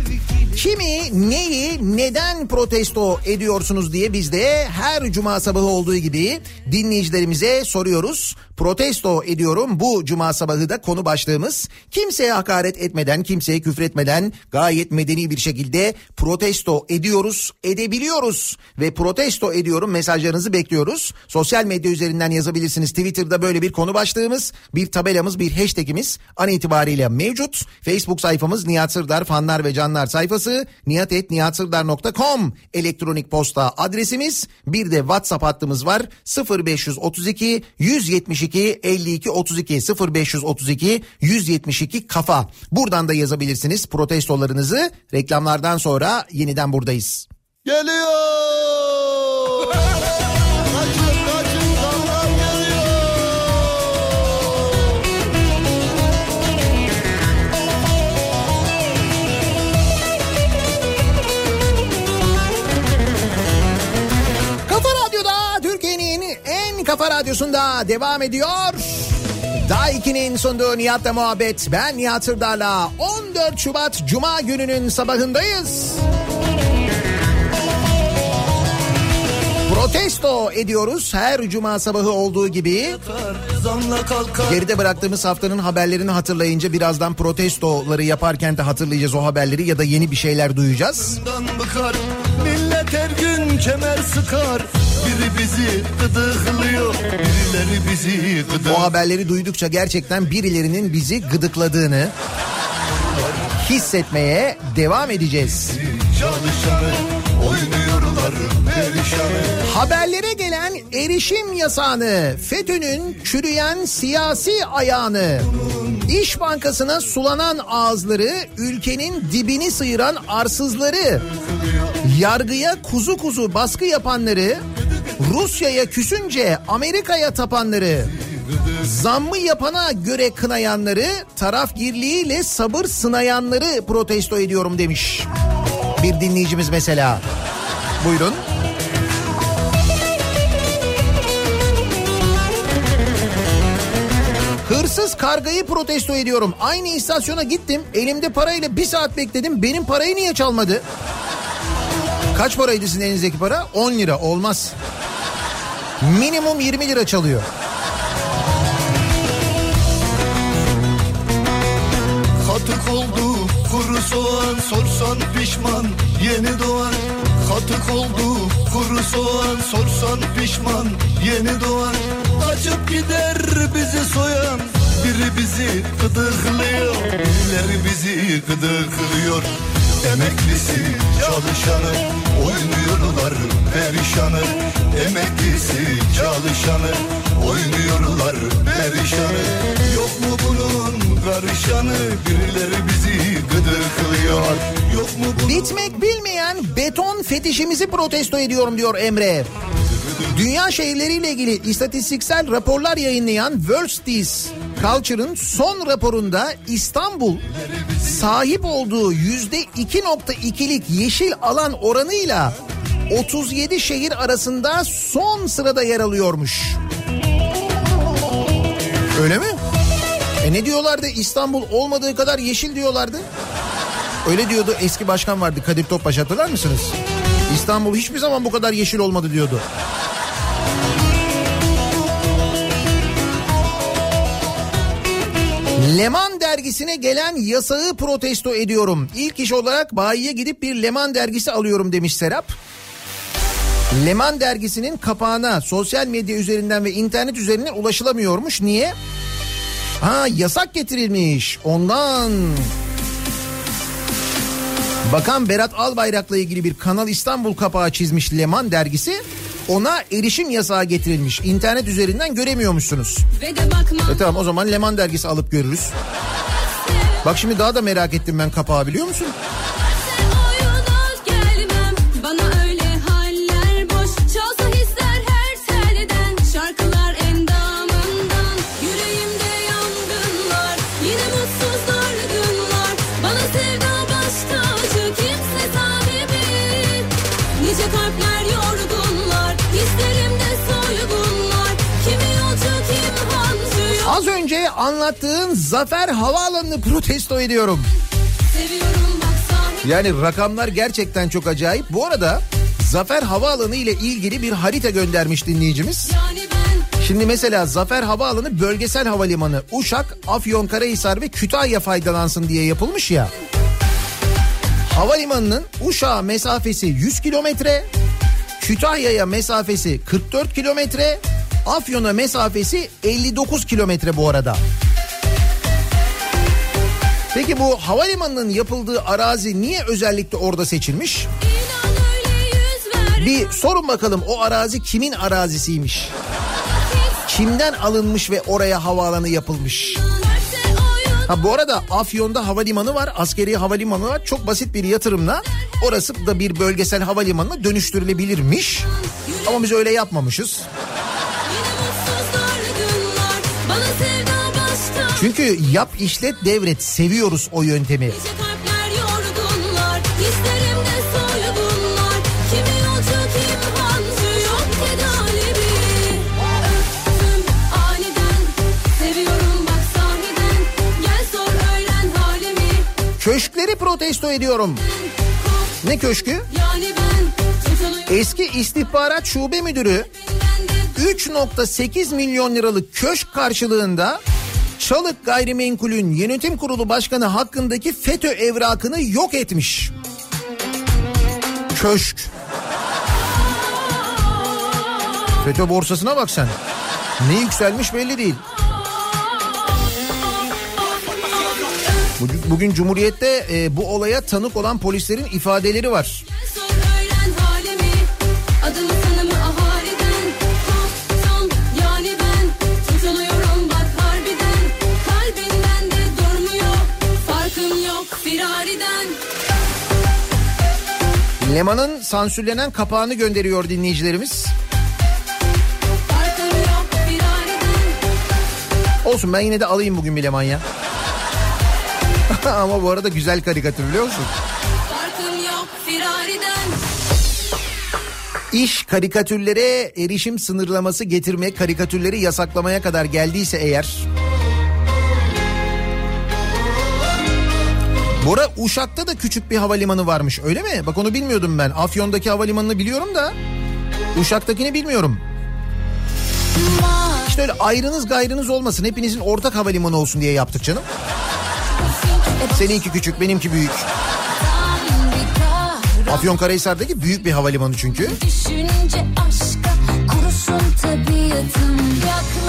Kimi neyi neden protesto ediyorsunuz diye biz de her cuma sabahı olduğu gibi dinleyicilerimize soruyoruz. Protesto ediyorum bu cuma sabahı da konu başlığımız. Kimseye hakaret etmeden, kimseye küfretmeden gayet medeni bir şekilde protesto ediyoruz, edebiliyoruz. Ve protesto ediyorum mesajlarınızı bekliyoruz. Sosyal medya üzerinden yazabilirsiniz. Twitter'da böyle bir konu başlığımız, bir tabelamız, bir hashtagimiz an itibariyle mevcut. Facebook sayfamız Nihat Sırdar fanlar ve canlar sayfası nihatetnihatsırdar.com elektronik posta adresimiz. Bir de WhatsApp hattımız var 0532 172 52 32 0532 172 kafa. Buradan da yazabilirsiniz protestolarınızı. Reklamlardan sonra yeniden buradayız. Geliyor. kafa radyosunda devam ediyor. Daha 2'nin sunduğu Nihat'la muhabbet. Ben Nihat Sırdar'la 14 Şubat Cuma gününün sabahındayız. Protesto ediyoruz her cuma sabahı olduğu gibi. Geride bıraktığımız haftanın haberlerini hatırlayınca birazdan protestoları yaparken de hatırlayacağız o haberleri ya da yeni bir şeyler duyacağız. Bıkar. Millet her gün kemer sıkar. Biri bizi gıdıklıyor. Birileri bizi O gıdıklıyor. haberleri duydukça gerçekten birilerinin bizi gıdıkladığını hissetmeye devam edeceğiz. Çalışanı perişanı. Haberlere gelen erişim yasağını, FETÖ'nün çürüyen siyasi ayağını, İş Bankası'na sulanan ağızları, ülkenin dibini sıyıran arsızları, yargıya kuzu kuzu baskı yapanları, Rusya'ya küsünce Amerika'ya tapanları, zammı yapana göre kınayanları, tarafgirliğiyle sabır sınayanları protesto ediyorum demiş. Bir dinleyicimiz mesela. Buyurun. Hırsız kargayı protesto ediyorum. Aynı istasyona gittim. Elimde parayla bir saat bekledim. Benim parayı niye çalmadı? Kaç paraydı sizin elinizdeki para? 10 lira olmaz. Minimum 20 lira çalıyor. Katık oldu kuru soğan sorsan pişman yeni doğar Katık oldu kuru soğan sorsan pişman yeni doğar Kaçıp gider bizi soyan biri bizi gıdıklıyor. Birileri bizi gıdıklıyor. Emeklisi çalışanı oynuyorlar perişanı. Emeklisi çalışanı oynuyorlar perişanı. Yok mu bunun karışanı? Birileri bizi gıdıklıyor Bitmek bilmeyen beton fetişimizi protesto ediyorum diyor Emre. Dünya şehirleriyle ilgili istatistiksel raporlar yayınlayan World Cities Culture'ın son raporunda İstanbul sahip olduğu yüzde 2.2'lik yeşil alan oranıyla 37 şehir arasında son sırada yer alıyormuş. Öyle mi? E ne diyorlardı? İstanbul olmadığı kadar yeşil diyorlardı. Öyle diyordu eski başkan vardı Kadir Topbaş hatırlar mısınız? İstanbul hiçbir zaman bu kadar yeşil olmadı diyordu. Leman dergisine gelen yasağı protesto ediyorum. İlk iş olarak bayiye gidip bir Leman dergisi alıyorum demiş Serap. Leman dergisinin kapağına sosyal medya üzerinden ve internet üzerinden ulaşılamıyormuş. Niye? Ha yasak getirilmiş ondan. Bakan Berat Albayrak'la ilgili bir Kanal İstanbul kapağı çizmiş Leman dergisi. Ona erişim yasağı getirilmiş. İnternet üzerinden göremiyormuşsunuz. E tamam o zaman Leman dergisi alıp görürüz. Bak şimdi daha da merak ettim ben kapağı biliyor musun? Anlattığın Zafer Havaalanı'nı protesto ediyorum. Yani rakamlar gerçekten çok acayip. Bu arada Zafer Havaalanı ile ilgili bir harita göndermiş dinleyicimiz. Şimdi mesela Zafer Havaalanı bölgesel havalimanı Uşak, Afyonkarahisar ve Kütahya faydalansın diye yapılmış ya. Havalimanının Uşak'a mesafesi 100 kilometre, Kütahya'ya mesafesi 44 kilometre, Afyon'a mesafesi 59 kilometre bu arada. Peki bu havalimanının yapıldığı arazi niye özellikle orada seçilmiş? Bir sorun bakalım o arazi kimin arazisiymiş? Kimden alınmış ve oraya havaalanı yapılmış? Ha bu arada Afyon'da havalimanı var, askeri havalimanı var. Çok basit bir yatırımla orası da bir bölgesel havalimanına dönüştürülebilirmiş. Ama biz öyle yapmamışız. Çünkü yap işlet devret. Seviyoruz o yöntemi. Köşkleri protesto ediyorum. Ne köşkü? Eski istihbarat şube müdürü 3.8 milyon liralık köşk karşılığında Çalık Gayrimenkul'ün yönetim kurulu başkanı hakkındaki FETÖ evrakını yok etmiş. Köşk. FETÖ borsasına bak sen. Ne yükselmiş belli değil. Bugün, Cumhuriyet'te e, bu olaya tanık olan polislerin ifadeleri var. Leman'ın sansürlenen kapağını gönderiyor dinleyicilerimiz. Olsun ben yine de alayım bugün bir Leman ya. Ama bu arada güzel karikatür biliyor musun? İş karikatürlere erişim sınırlaması getirmek, karikatürleri yasaklamaya kadar geldiyse eğer Bora Uşak'ta da küçük bir havalimanı varmış öyle mi? Bak onu bilmiyordum ben. Afyon'daki havalimanını biliyorum da Uşak'takini bilmiyorum. İşte öyle ayrınız gayrınız olmasın. Hepinizin ortak havalimanı olsun diye yaptık canım. Seninki küçük benimki büyük. Afyonkarahisar'daki büyük bir havalimanı çünkü. Düşünce aşka kurusun tabiatım Yaklaştığında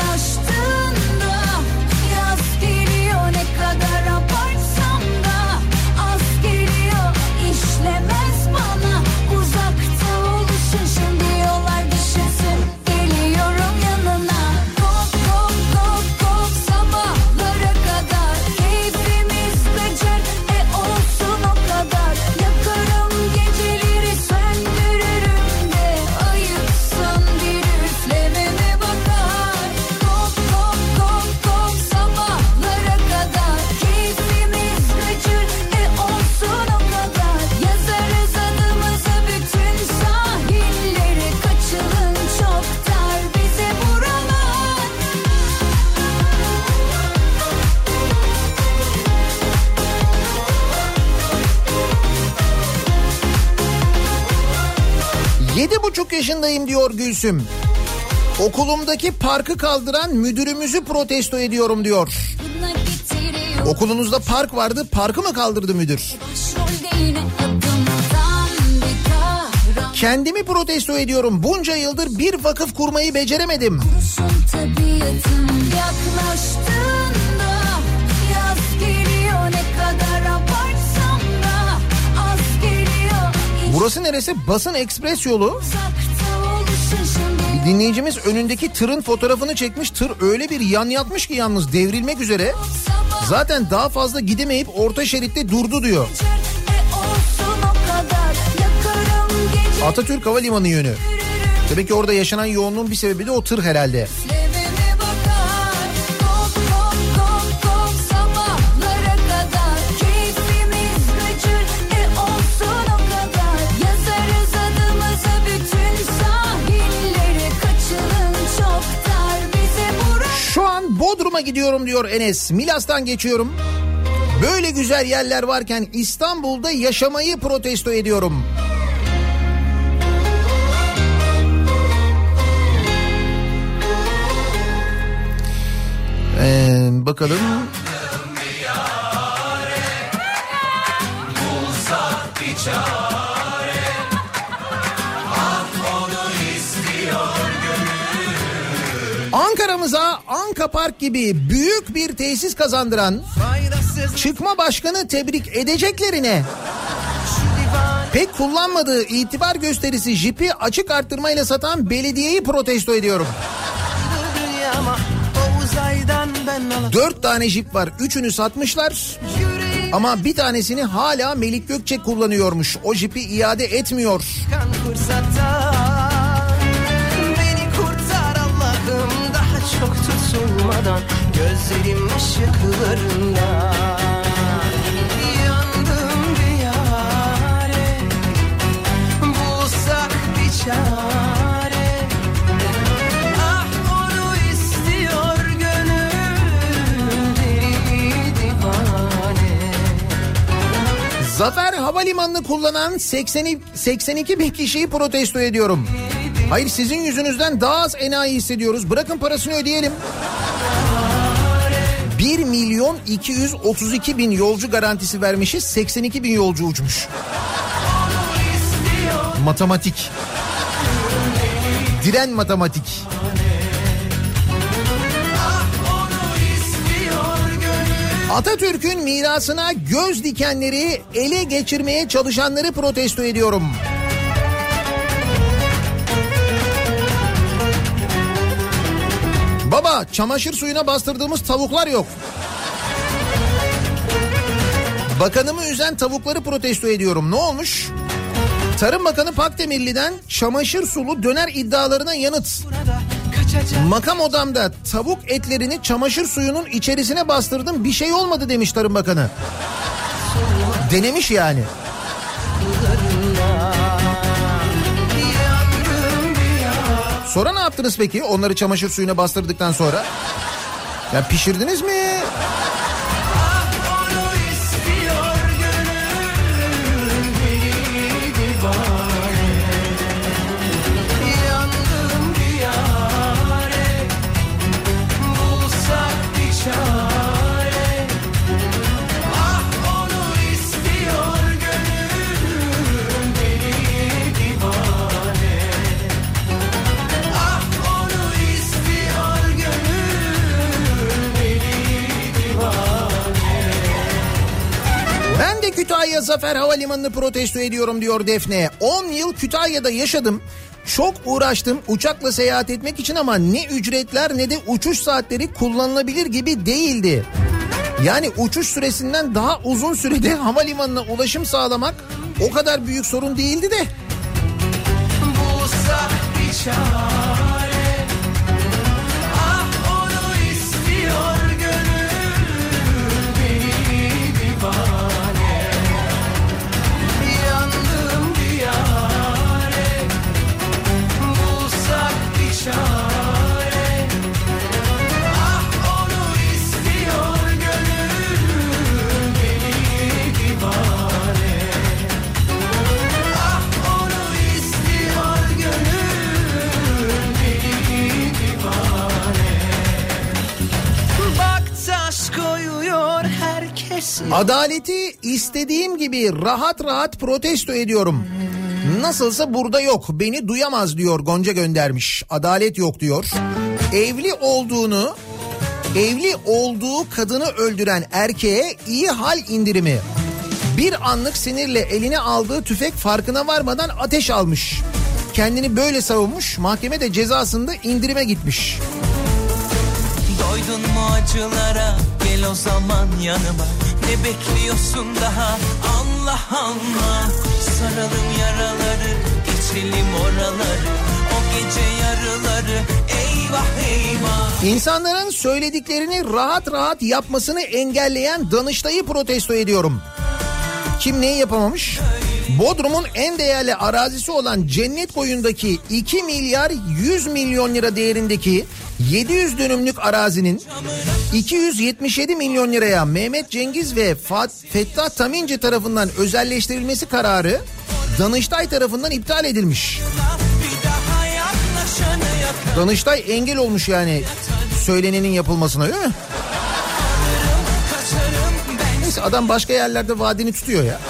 Yedi buçuk yaşındayım diyor Gülsüm. Okulumdaki parkı kaldıran müdürümüzü protesto ediyorum diyor. Okulunuzda park vardı parkı mı kaldırdı müdür? Kendimi protesto ediyorum. Bunca yıldır bir vakıf kurmayı beceremedim. Kurusun Burası neresi? Basın Ekspres yolu. Bir dinleyicimiz önündeki tırın fotoğrafını çekmiş. Tır öyle bir yan yatmış ki yalnız devrilmek üzere. Zaten daha fazla gidemeyip orta şeritte durdu diyor. Atatürk Havalimanı yönü. Demek ki orada yaşanan yoğunluğun bir sebebi de o tır herhalde. Bodrum'a gidiyorum diyor Enes. Milas'tan geçiyorum. Böyle güzel yerler varken İstanbul'da yaşamayı protesto ediyorum. Ee, bakalım. Ankara'mıza Anka Park gibi büyük bir tesis kazandıran çıkma başkanı tebrik edeceklerine pek kullanmadığı itibar gösterisi jipi açık arttırmayla satan belediyeyi protesto ediyorum. Dört tane jip var. Üçünü satmışlar. Ama bir tanesini hala Melik Gökçek kullanıyormuş. O jipi iade etmiyor. kan fırsatta tutulmadan Gözlerim ışıklarında Yandım bir Bulsak bir çare Ah Zafer Havalimanı'nı kullanan 80, 82 bin kişiyi protesto ediyorum. Hayır sizin yüzünüzden daha az enayi hissediyoruz. Bırakın parasını ödeyelim. 1 milyon 232 bin yolcu garantisi vermişiz. 82 bin yolcu uçmuş. Matematik. Diren matematik. Atatürk'ün mirasına göz dikenleri ele geçirmeye çalışanları protesto ediyorum. Baba çamaşır suyuna bastırdığımız tavuklar yok. Bakanımı üzen tavukları protesto ediyorum. Ne olmuş? Tarım Bakanı Pakdemirli'den çamaşır sulu döner iddialarına yanıt. Makam odamda tavuk etlerini çamaşır suyunun içerisine bastırdım bir şey olmadı demiş Tarım Bakanı. Denemiş yani. Sonra ne yaptınız peki onları çamaşır suyuna bastırdıktan sonra? Ya pişirdiniz mi? Kütahya Zafer Havalimanı'nı protesto ediyorum diyor Defne. 10 yıl Kütahya'da yaşadım. Çok uğraştım uçakla seyahat etmek için ama ne ücretler ne de uçuş saatleri kullanılabilir gibi değildi. Yani uçuş süresinden daha uzun sürede havalimanına ulaşım sağlamak o kadar büyük sorun değildi de. Bulsak bir çare Adaleti istediğim gibi rahat rahat protesto ediyorum. Nasılsa burada yok. Beni duyamaz diyor Gonca göndermiş. Adalet yok diyor. Evli olduğunu evli olduğu kadını öldüren erkeğe iyi hal indirimi. Bir anlık sinirle eline aldığı tüfek farkına varmadan ateş almış. Kendini böyle savunmuş. Mahkeme de cezasında indirime gitmiş. Doydun mu acılara gel o zaman yanıma Ne bekliyorsun daha Allah Allah Saralım yaraları geçelim oraları O gece yarıları eyvah eyvah İnsanların söylediklerini rahat rahat yapmasını engelleyen Danıştay'ı protesto ediyorum. Kim neyi yapamamış? Bodrum'un en değerli arazisi olan Cennet Boyu'ndaki 2 milyar 100 milyon lira değerindeki 700 dönümlük arazinin 277 milyon liraya Mehmet Cengiz ve Fat- Fettah Taminci tarafından özelleştirilmesi kararı Danıştay tarafından iptal edilmiş. Danıştay engel olmuş yani söylenenin yapılmasına değil mi? Neyse adam başka yerlerde vaadini tutuyor ya.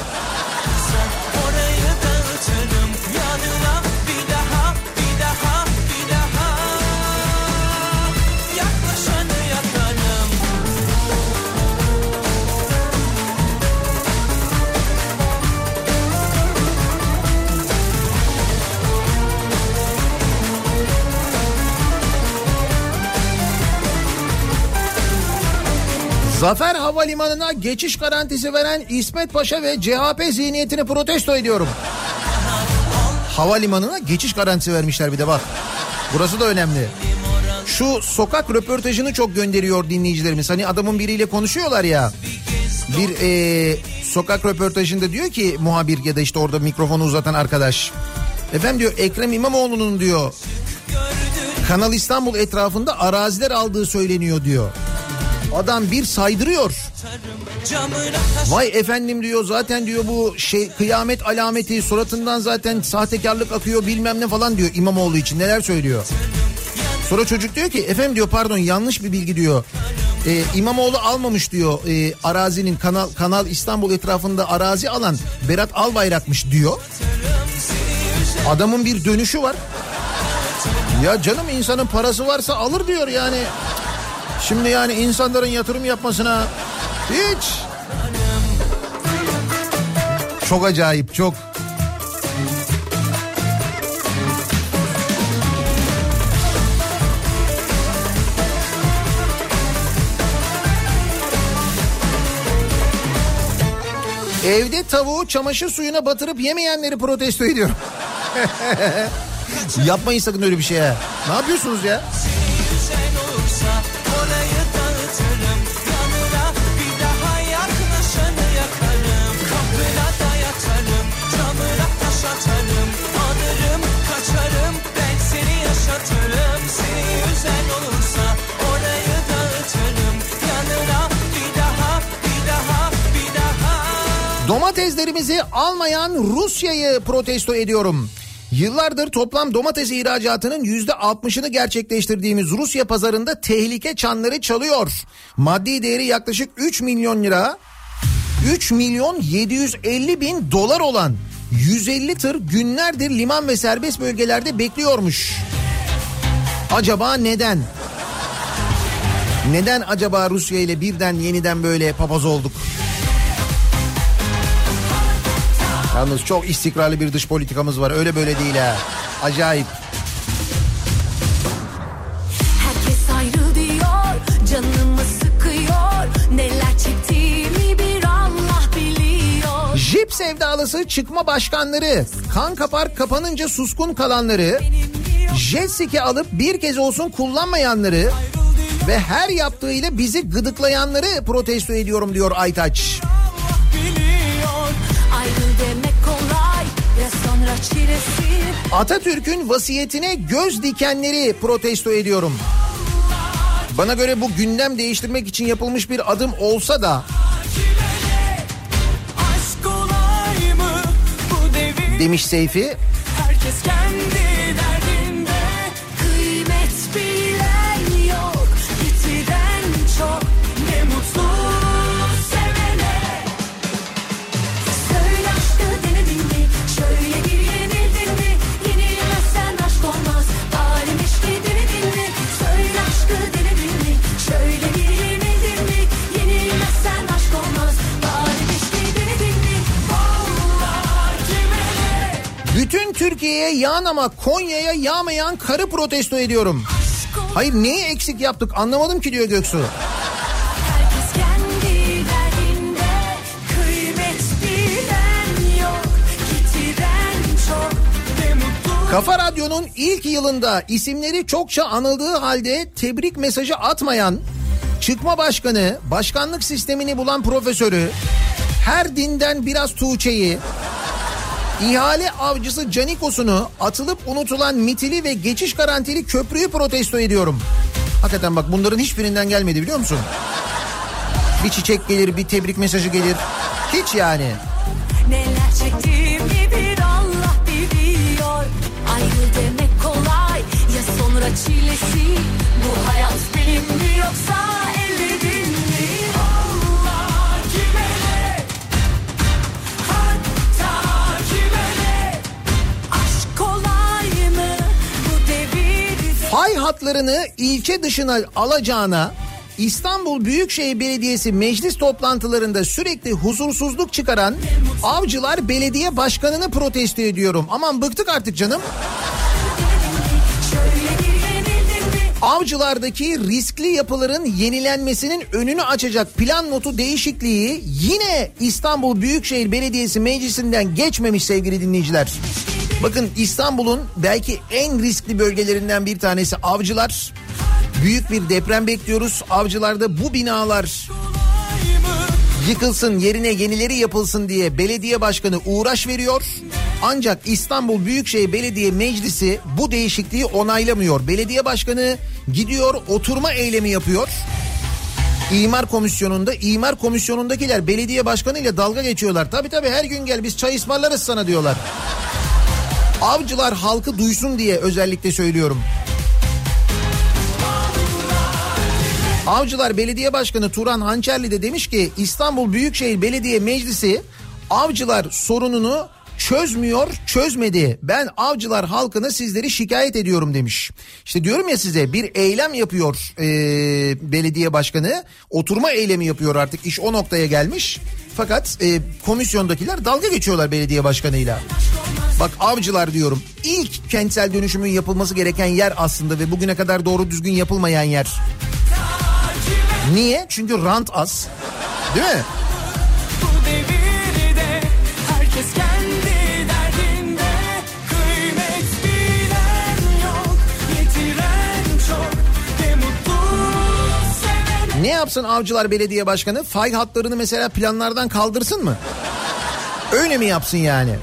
Zafer Havalimanı'na geçiş garantisi veren İsmet Paşa ve CHP zihniyetini protesto ediyorum. Havalimanına geçiş garantisi vermişler bir de bak. Burası da önemli. Şu sokak röportajını çok gönderiyor dinleyicilerimiz. Hani adamın biriyle konuşuyorlar ya. Bir e, sokak röportajında diyor ki muhabir ya da işte orada mikrofonu uzatan arkadaş. Efendim diyor Ekrem İmamoğlu'nun diyor Kanal İstanbul etrafında araziler aldığı söyleniyor diyor. Adam bir saydırıyor. Vay efendim diyor zaten diyor bu şey kıyamet alameti suratından zaten sahtekarlık akıyor bilmem ne falan diyor İmamoğlu için neler söylüyor. Sonra çocuk diyor ki efendim diyor pardon yanlış bir bilgi diyor. Ee, İmamoğlu almamış diyor e, arazinin kanal kanal İstanbul etrafında arazi alan Berat Albayrak'mış diyor. Adamın bir dönüşü var. Ya canım insanın parası varsa alır diyor yani. Şimdi yani insanların yatırım yapmasına hiç. Çok acayip çok. Evde tavuğu çamaşır suyuna batırıp yemeyenleri protesto ediyorum. Yapmayın sakın öyle bir şey ha. Ne yapıyorsunuz ya? Yaşatırım Seni güzel olursa orayı dağıtırım Yanına bir daha bir daha bir daha Domateslerimizi almayan Rusya'yı protesto ediyorum. Yıllardır toplam domates ihracatının yüzde 60'ını gerçekleştirdiğimiz Rusya pazarında tehlike çanları çalıyor. Maddi değeri yaklaşık 3 milyon lira, 3 milyon 750 bin dolar olan 150 tır günlerdir liman ve serbest bölgelerde bekliyormuş. Acaba neden? Neden acaba Rusya ile birden yeniden böyle papaz olduk? Yalnız çok istikrarlı bir dış politikamız var. Öyle böyle değil ha. Acayip. Herkes ayrı diyor, canımı sıkıyor. Neler çektiğimi bir Allah biliyor. Jip sevdalısı çıkma başkanları, kan kapar kapanınca suskun kalanları, jet ski alıp bir kez olsun kullanmayanları ve her yaptığıyla bizi gıdıklayanları protesto ediyorum diyor Aytaç. Atatürk'ün vasiyetine göz dikenleri protesto ediyorum. Bana göre bu gündem değiştirmek için yapılmış bir adım olsa da demiş Seyfi. Türkiye'ye yağan ama Konya'ya yağmayan karı protesto ediyorum. Hayır neyi eksik yaptık anlamadım ki diyor Göksu. Kafa Radyo'nun ilk yılında isimleri çokça anıldığı halde tebrik mesajı atmayan çıkma başkanı, başkanlık sistemini bulan profesörü, her dinden biraz Tuğçe'yi, ihale avcısı Canikos'unu atılıp unutulan mitili ve geçiş garantili köprüyü protesto ediyorum. Hakikaten bak bunların hiçbirinden gelmedi biliyor musun? Bir çiçek gelir, bir tebrik mesajı gelir. Hiç yani. Neler çektiğimi bir Allah biliyor Ayrıl demek kolay ya sonra çilesi Bu hayat benim mi yoksa Fay hatlarını ilçe dışına alacağına İstanbul Büyükşehir Belediyesi meclis toplantılarında sürekli huzursuzluk çıkaran Avcılar Belediye Başkanı'nı protesto ediyorum. Aman bıktık artık canım. Avcılardaki riskli yapıların yenilenmesinin önünü açacak plan notu değişikliği yine İstanbul Büyükşehir Belediyesi Meclisi'nden geçmemiş sevgili dinleyiciler. Bakın İstanbul'un belki en riskli bölgelerinden bir tanesi Avcılar. Büyük bir deprem bekliyoruz. Avcılarda bu binalar yıkılsın yerine yenileri yapılsın diye belediye başkanı uğraş veriyor. Ancak İstanbul Büyükşehir Belediye Meclisi bu değişikliği onaylamıyor. Belediye başkanı gidiyor oturma eylemi yapıyor. İmar komisyonunda imar komisyonundakiler belediye başkanıyla dalga geçiyorlar. Tabii tabii her gün gel biz çay ısmarlarız sana diyorlar. Avcılar halkı duysun diye özellikle söylüyorum. Avcılar Belediye Başkanı Turan Hançerli de demiş ki İstanbul Büyükşehir Belediye Meclisi avcılar sorununu çözmüyor, çözmedi. Ben avcılar halkına sizleri şikayet ediyorum demiş. İşte diyorum ya size bir eylem yapıyor e, belediye başkanı. Oturma eylemi yapıyor artık iş o noktaya gelmiş. Fakat e, komisyondakiler dalga geçiyorlar belediye başkanıyla. Bak avcılar diyorum ilk kentsel dönüşümün yapılması gereken yer aslında ve bugüne kadar doğru düzgün yapılmayan yer. Niye? Çünkü rant az. Değil mi? Ne yapsın Avcılar Belediye Başkanı? Fay hatlarını mesela planlardan kaldırsın mı? Öyle mi yapsın yani?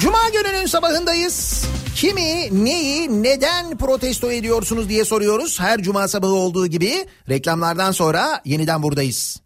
Cuma gününün sabahındayız. Kimi, neyi, neden protesto ediyorsunuz diye soruyoruz. Her cuma sabahı olduğu gibi reklamlardan sonra yeniden buradayız.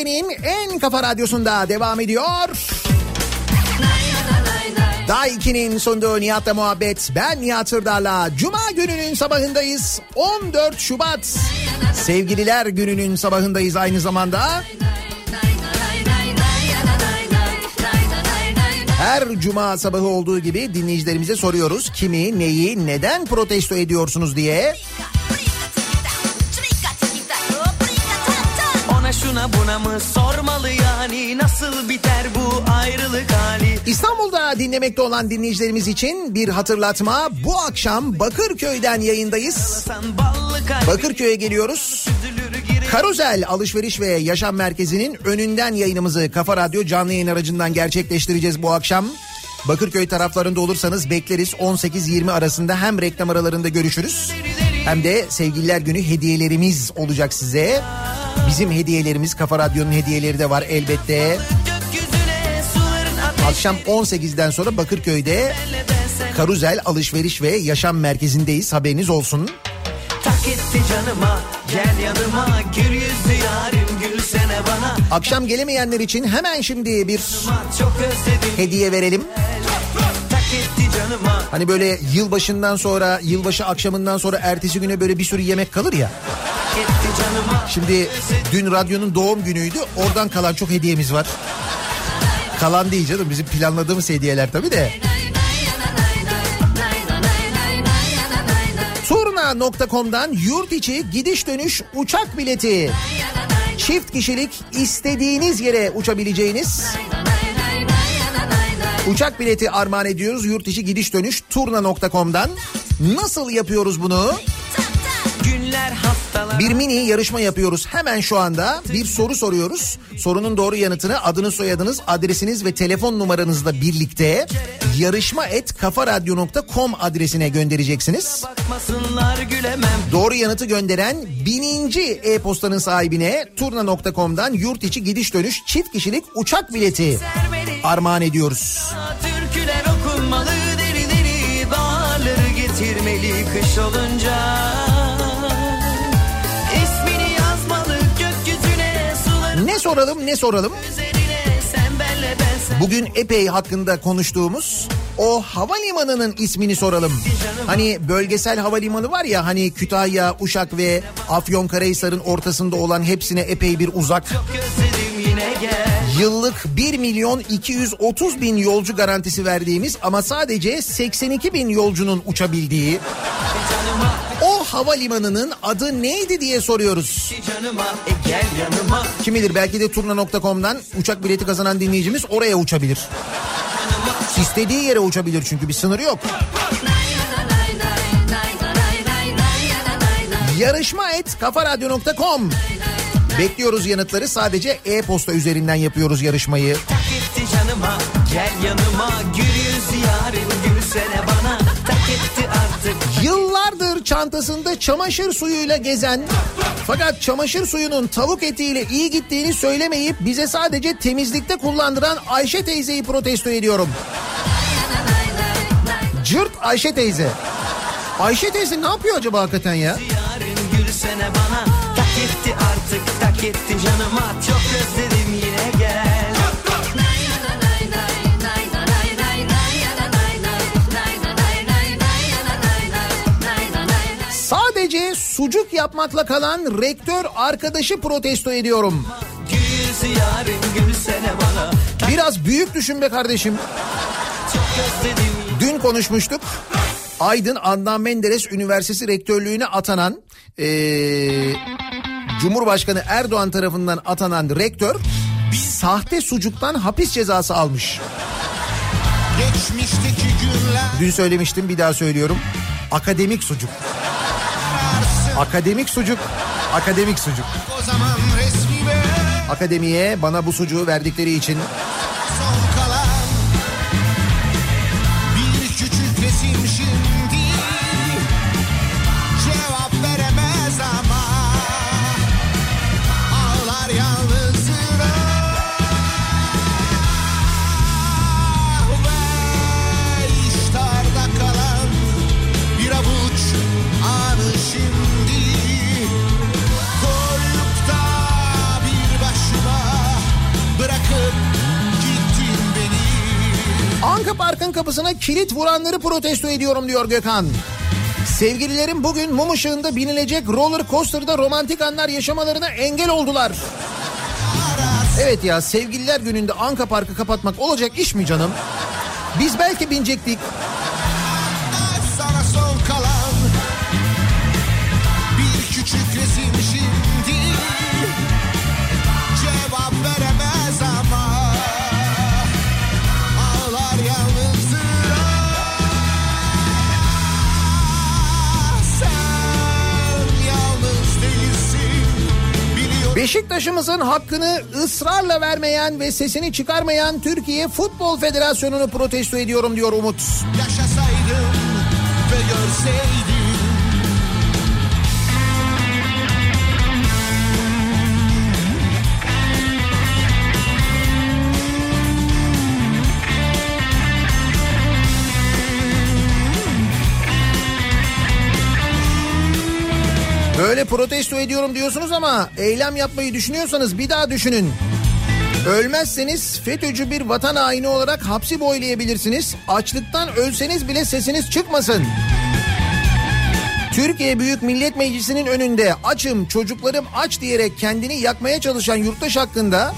Türkiye'nin en kafa radyosunda devam ediyor. Daha 2'nin sunduğu Nihat'la muhabbet. Ben Nihat Hırdar'la. Cuma gününün sabahındayız. 14 Şubat. Sevgililer gününün sabahındayız aynı zamanda. Her cuma sabahı olduğu gibi dinleyicilerimize soruyoruz. Kimi, neyi, neden protesto ediyorsunuz diye. Buna mı sormalı yani nasıl biter bu ayrılık hali İstanbul'da dinlemekte olan dinleyicilerimiz için bir hatırlatma. Bu akşam Bakırköy'den yayındayız. Bakırköy'e geliyoruz. Karuzel Alışveriş ve Yaşam Merkezi'nin önünden yayınımızı Kafa Radyo canlı yayın aracından gerçekleştireceğiz bu akşam. Bakırköy taraflarında olursanız bekleriz 18-20 arasında hem reklam aralarında görüşürüz hem de sevgililer günü hediyelerimiz olacak size. Bizim hediyelerimiz Kafa Radyo'nun hediyeleri de var elbette. Akşam 18'den sonra Bakırköy'de Karuzel Alışveriş ve Yaşam Merkezi'ndeyiz haberiniz olsun. Canıma yanıma yarim Akşam gelemeyenler için hemen şimdi bir hediye verelim. Hani böyle yılbaşından sonra, yılbaşı akşamından sonra ertesi güne böyle bir sürü yemek kalır ya. Şimdi dün radyonun doğum günüydü. Oradan kalan çok hediyemiz var. Kalan değil canım bizim planladığımız hediyeler tabii de. Turna.com'dan yurt içi gidiş dönüş uçak bileti. Çift kişilik istediğiniz yere uçabileceğiniz uçak bileti armağan ediyoruz. Yurt içi gidiş dönüş turna.com'dan. Nasıl yapıyoruz bunu? Bir mini yarışma yapıyoruz. Hemen şu anda bir soru soruyoruz. Sorunun doğru yanıtını adınız, soyadınız, adresiniz ve telefon numaranızla birlikte yarışma et kafaradyo.com adresine göndereceksiniz. Doğru yanıtı gönderen bininci e-postanın sahibine turna.com'dan yurt içi gidiş dönüş çift kişilik uçak bileti armağan ediyoruz. Türküler okunmalı deri deri Bağları getirmeli kış olunca Ne soralım ne soralım? Bugün epey hakkında konuştuğumuz o havalimanının ismini soralım. Hani bölgesel havalimanı var ya hani Kütahya, Uşak ve Afyonkarahisar'ın ortasında olan hepsine epey bir uzak. Yıllık 1 milyon 230 bin yolcu garantisi verdiğimiz ama sadece 82 bin yolcunun uçabildiği havalimanının adı neydi diye soruyoruz. Canıma e Kim bilir belki de turna.com'dan uçak bileti kazanan dinleyicimiz oraya uçabilir. İstediği yere uçabilir çünkü bir sınırı yok. Yarışma et kafaradyo.com Bekliyoruz yanıtları sadece e-posta üzerinden yapıyoruz yarışmayı. Tak canıma gel yanıma Gül yüz gülsene Çantasında çamaşır suyuyla gezen fakat çamaşır suyunun tavuk etiyle iyi gittiğini söylemeyip bize sadece temizlikte kullandıran Ayşe teyzeyi protesto ediyorum. Cırt Ayşe teyze. Ayşe teyze ne yapıyor acaba hakikaten ya? Yarın gülsene bana Tak etti artık tak etti canıma Çok özledim sucuk yapmakla kalan rektör arkadaşı protesto ediyorum. Biraz büyük düşün be kardeşim. Dün konuşmuştuk. Aydın Adnan Menderes Üniversitesi rektörlüğüne atanan eee, Cumhurbaşkanı Erdoğan tarafından atanan rektör sahte sucuktan hapis cezası almış. Dün söylemiştim bir daha söylüyorum. Akademik sucuk. Akademik sucuk. Akademik sucuk. Akademiye bana bu sucuğu verdikleri için Evlerinin kapısına kilit vuranları protesto ediyorum diyor Gökhan. Sevgililerim bugün mum ışığında binilecek roller coaster'da romantik anlar yaşamalarına engel oldular. Evet ya sevgililer gününde Anka Park'ı kapatmak olacak iş mi canım? Biz belki binecektik. Beşiktaş'ımızın hakkını ısrarla vermeyen ve sesini çıkarmayan Türkiye Futbol Federasyonu'nu protesto ediyorum diyor Umut. yaşasaydım ve görseydim Böyle protesto ediyorum diyorsunuz ama eylem yapmayı düşünüyorsanız bir daha düşünün. Ölmezseniz FETÖ'cü bir vatan haini olarak hapsi boylayabilirsiniz. Açlıktan ölseniz bile sesiniz çıkmasın. Türkiye Büyük Millet Meclisi'nin önünde açım çocuklarım aç diyerek kendini yakmaya çalışan yurttaş hakkında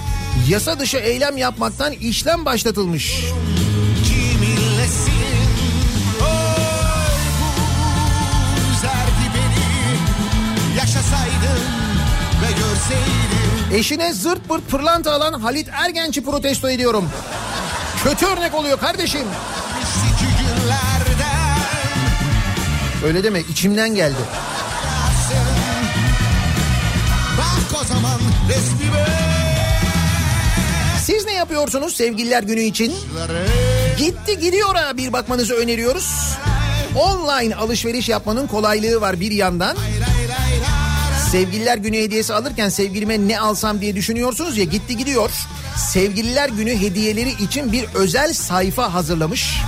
yasa dışı eylem yapmaktan işlem başlatılmış. kiminlesin Eşine zırt pırt pırlanta alan Halit Ergenç'i protesto ediyorum. Kötü örnek oluyor kardeşim. Öyle deme içimden geldi. Siz ne yapıyorsunuz sevgililer günü için? Gitti gidiyor'a bir bakmanızı öneriyoruz. Online alışveriş yapmanın kolaylığı var bir yandan. Sevgililer günü hediyesi alırken sevgilime ne alsam diye düşünüyorsunuz ya gitti gidiyor. Sevgililer günü hediyeleri için bir özel sayfa hazırlamış.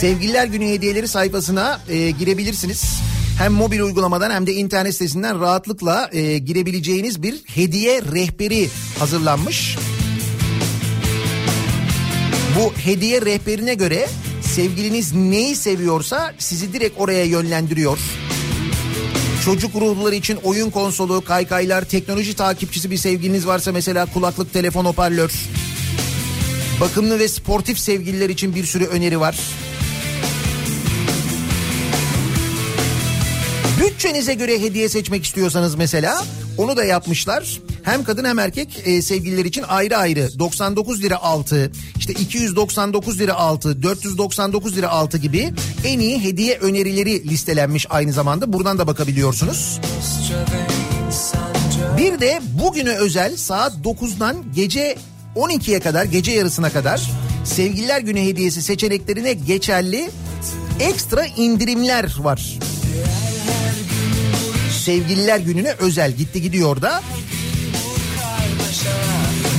Sevgililer günü hediyeleri sayfasına e, girebilirsiniz. Hem mobil uygulamadan hem de internet sitesinden rahatlıkla e, girebileceğiniz bir hediye rehberi hazırlanmış. Bu hediye rehberine göre sevgiliniz neyi seviyorsa sizi direkt oraya yönlendiriyor. Çocuk ruhluları için oyun konsolu, kaykaylar, teknoloji takipçisi bir sevgiliniz varsa mesela kulaklık, telefon, hoparlör. Bakımlı ve sportif sevgililer için bir sürü öneri var. Bütçenize göre hediye seçmek istiyorsanız mesela onu da yapmışlar. Hem kadın hem erkek e, sevgililer için ayrı ayrı 99 lira altı, işte 299 lira altı, 499 lira altı gibi en iyi hediye önerileri listelenmiş aynı zamanda. Buradan da bakabiliyorsunuz. Bir de bugüne özel saat 9'dan gece 12'ye kadar gece yarısına kadar sevgililer günü hediyesi seçeneklerine geçerli ekstra indirimler var. Sevgililer gününe özel gitti gidiyor da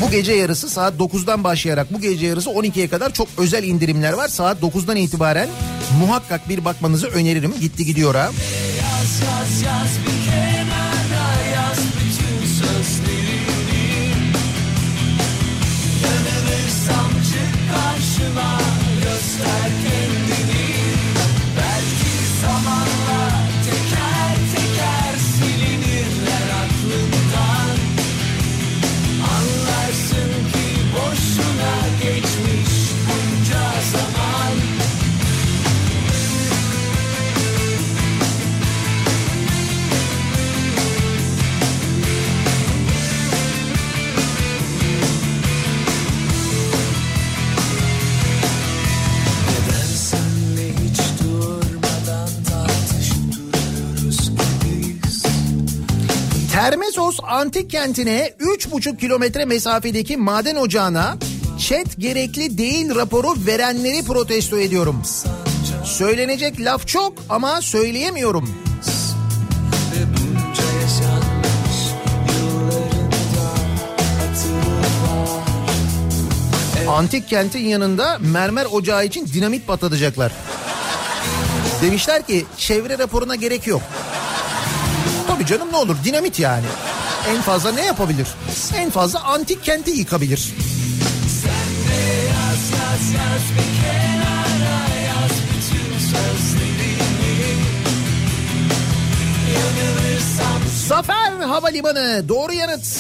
bu gece yarısı saat 9'dan başlayarak bu gece yarısı 12'ye kadar çok özel indirimler var. Saat 9'dan itibaren muhakkak bir bakmanızı öneririm. Gitti gidiyor ha. Termesos antik kentine 3,5 kilometre mesafedeki maden ocağına çet gerekli değil raporu verenleri protesto ediyorum. Söylenecek laf çok ama söyleyemiyorum. Antik kentin yanında mermer ocağı için dinamit patlatacaklar. Demişler ki çevre raporuna gerek yok. Tabii canım ne olur dinamit yani. En fazla ne yapabilir? En fazla antik kenti yıkabilir. Zafer Havalimanı doğru yanıt.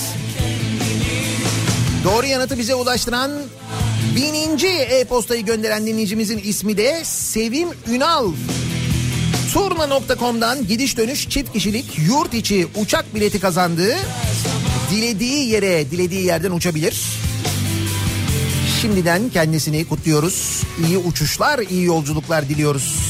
Doğru yanıtı bize ulaştıran bininci e-postayı gönderen dinleyicimizin ismi de Sevim Ünal. Turna.com'dan gidiş dönüş çift kişilik yurt içi uçak bileti kazandığı dilediği yere dilediği yerden uçabilir. Şimdiden kendisini kutluyoruz. İyi uçuşlar, iyi yolculuklar diliyoruz.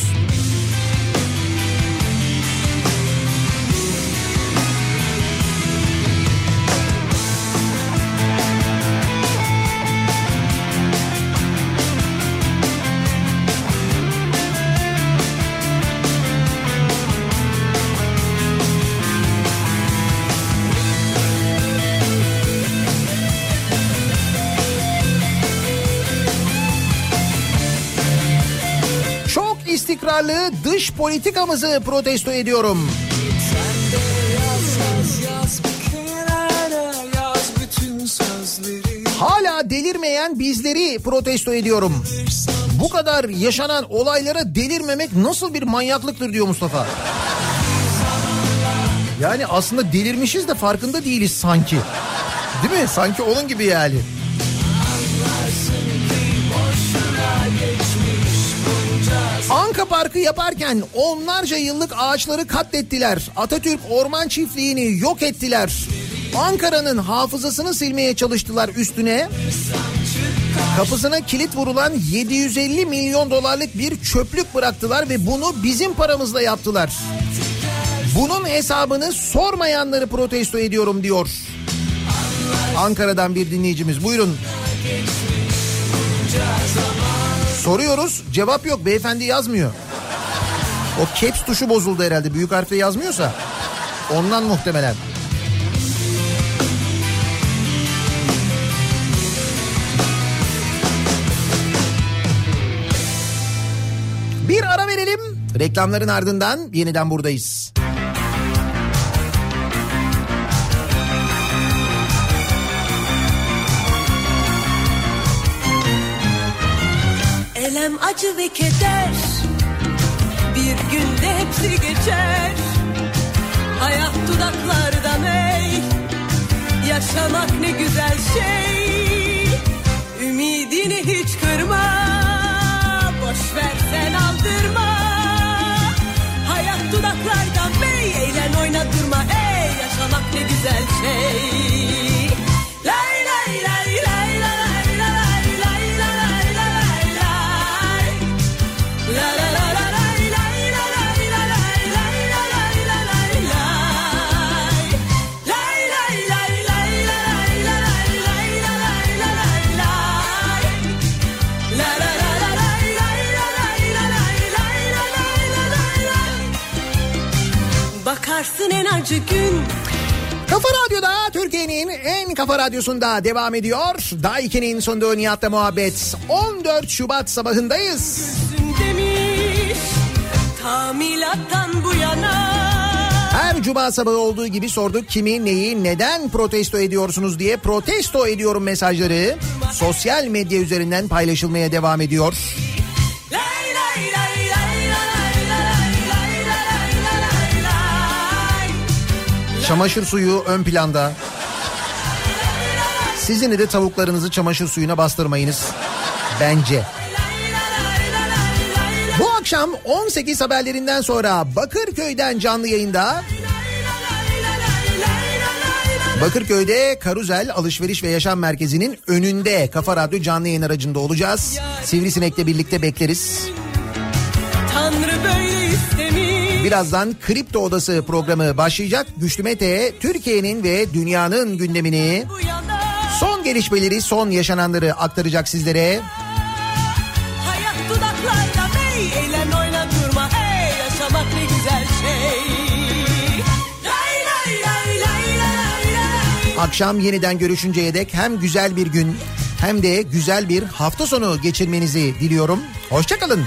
Dış politikamızı protesto ediyorum. Hala delirmeyen bizleri protesto ediyorum. Bu kadar yaşanan olaylara delirmemek nasıl bir manyaklıktır diyor Mustafa. Yani aslında delirmişiz de farkında değiliz sanki. Değil mi? Sanki onun gibi yani. Parkı yaparken onlarca yıllık ağaçları katlettiler. Atatürk Orman Çiftliği'ni yok ettiler. Ankara'nın hafızasını silmeye çalıştılar üstüne. Kapısına kilit vurulan 750 milyon dolarlık bir çöplük bıraktılar ve bunu bizim paramızla yaptılar. Bunun hesabını sormayanları protesto ediyorum diyor. Ankara'dan bir dinleyicimiz buyurun. Soruyoruz cevap yok beyefendi yazmıyor. O caps tuşu bozuldu herhalde büyük harfle yazmıyorsa. Ondan muhtemelen. Bir ara verelim. Reklamların ardından yeniden buradayız. Acı ve keder. Bir günde hepsi geçer. Hayat dudaklarda mey Yaşamak ne güzel şey. Ümidini hiç kırma. Boş ver sen aldırma. Hayat dudaklarda mey Eğlen oyna durma ey. Yaşamak ne güzel şey Bakarsın en acı gün Kafa Radyo'da Türkiye'nin en kafa radyosunda devam ediyor. Daiki'nin sunduğu Nihat'la muhabbet. 14 Şubat sabahındayız. demiş Tamilattan bu yana Her cuma sabahı olduğu gibi sorduk kimi neyi neden protesto ediyorsunuz diye protesto ediyorum mesajları sosyal medya üzerinden paylaşılmaya devam ediyor. Çamaşır suyu ön planda. Sizin de tavuklarınızı çamaşır suyuna bastırmayınız. Bence. Bu akşam 18 haberlerinden sonra Bakırköy'den canlı yayında Bakırköy'de Karuzel Alışveriş ve Yaşam Merkezi'nin önünde Kafa Radyo canlı yayın aracında olacağız. Sivrisinek'le birlikte bekleriz. Tanrı böyle istemiş Birazdan Kripto Odası programı başlayacak. Güçlü Mete Türkiye'nin ve dünyanın gündemini, son gelişmeleri, son yaşananları aktaracak sizlere. Hayat bey Eğlen oyna durma Yaşamak ne güzel şey Akşam yeniden görüşünceye dek hem güzel bir gün hem de güzel bir hafta sonu geçirmenizi diliyorum. Hoşçakalın.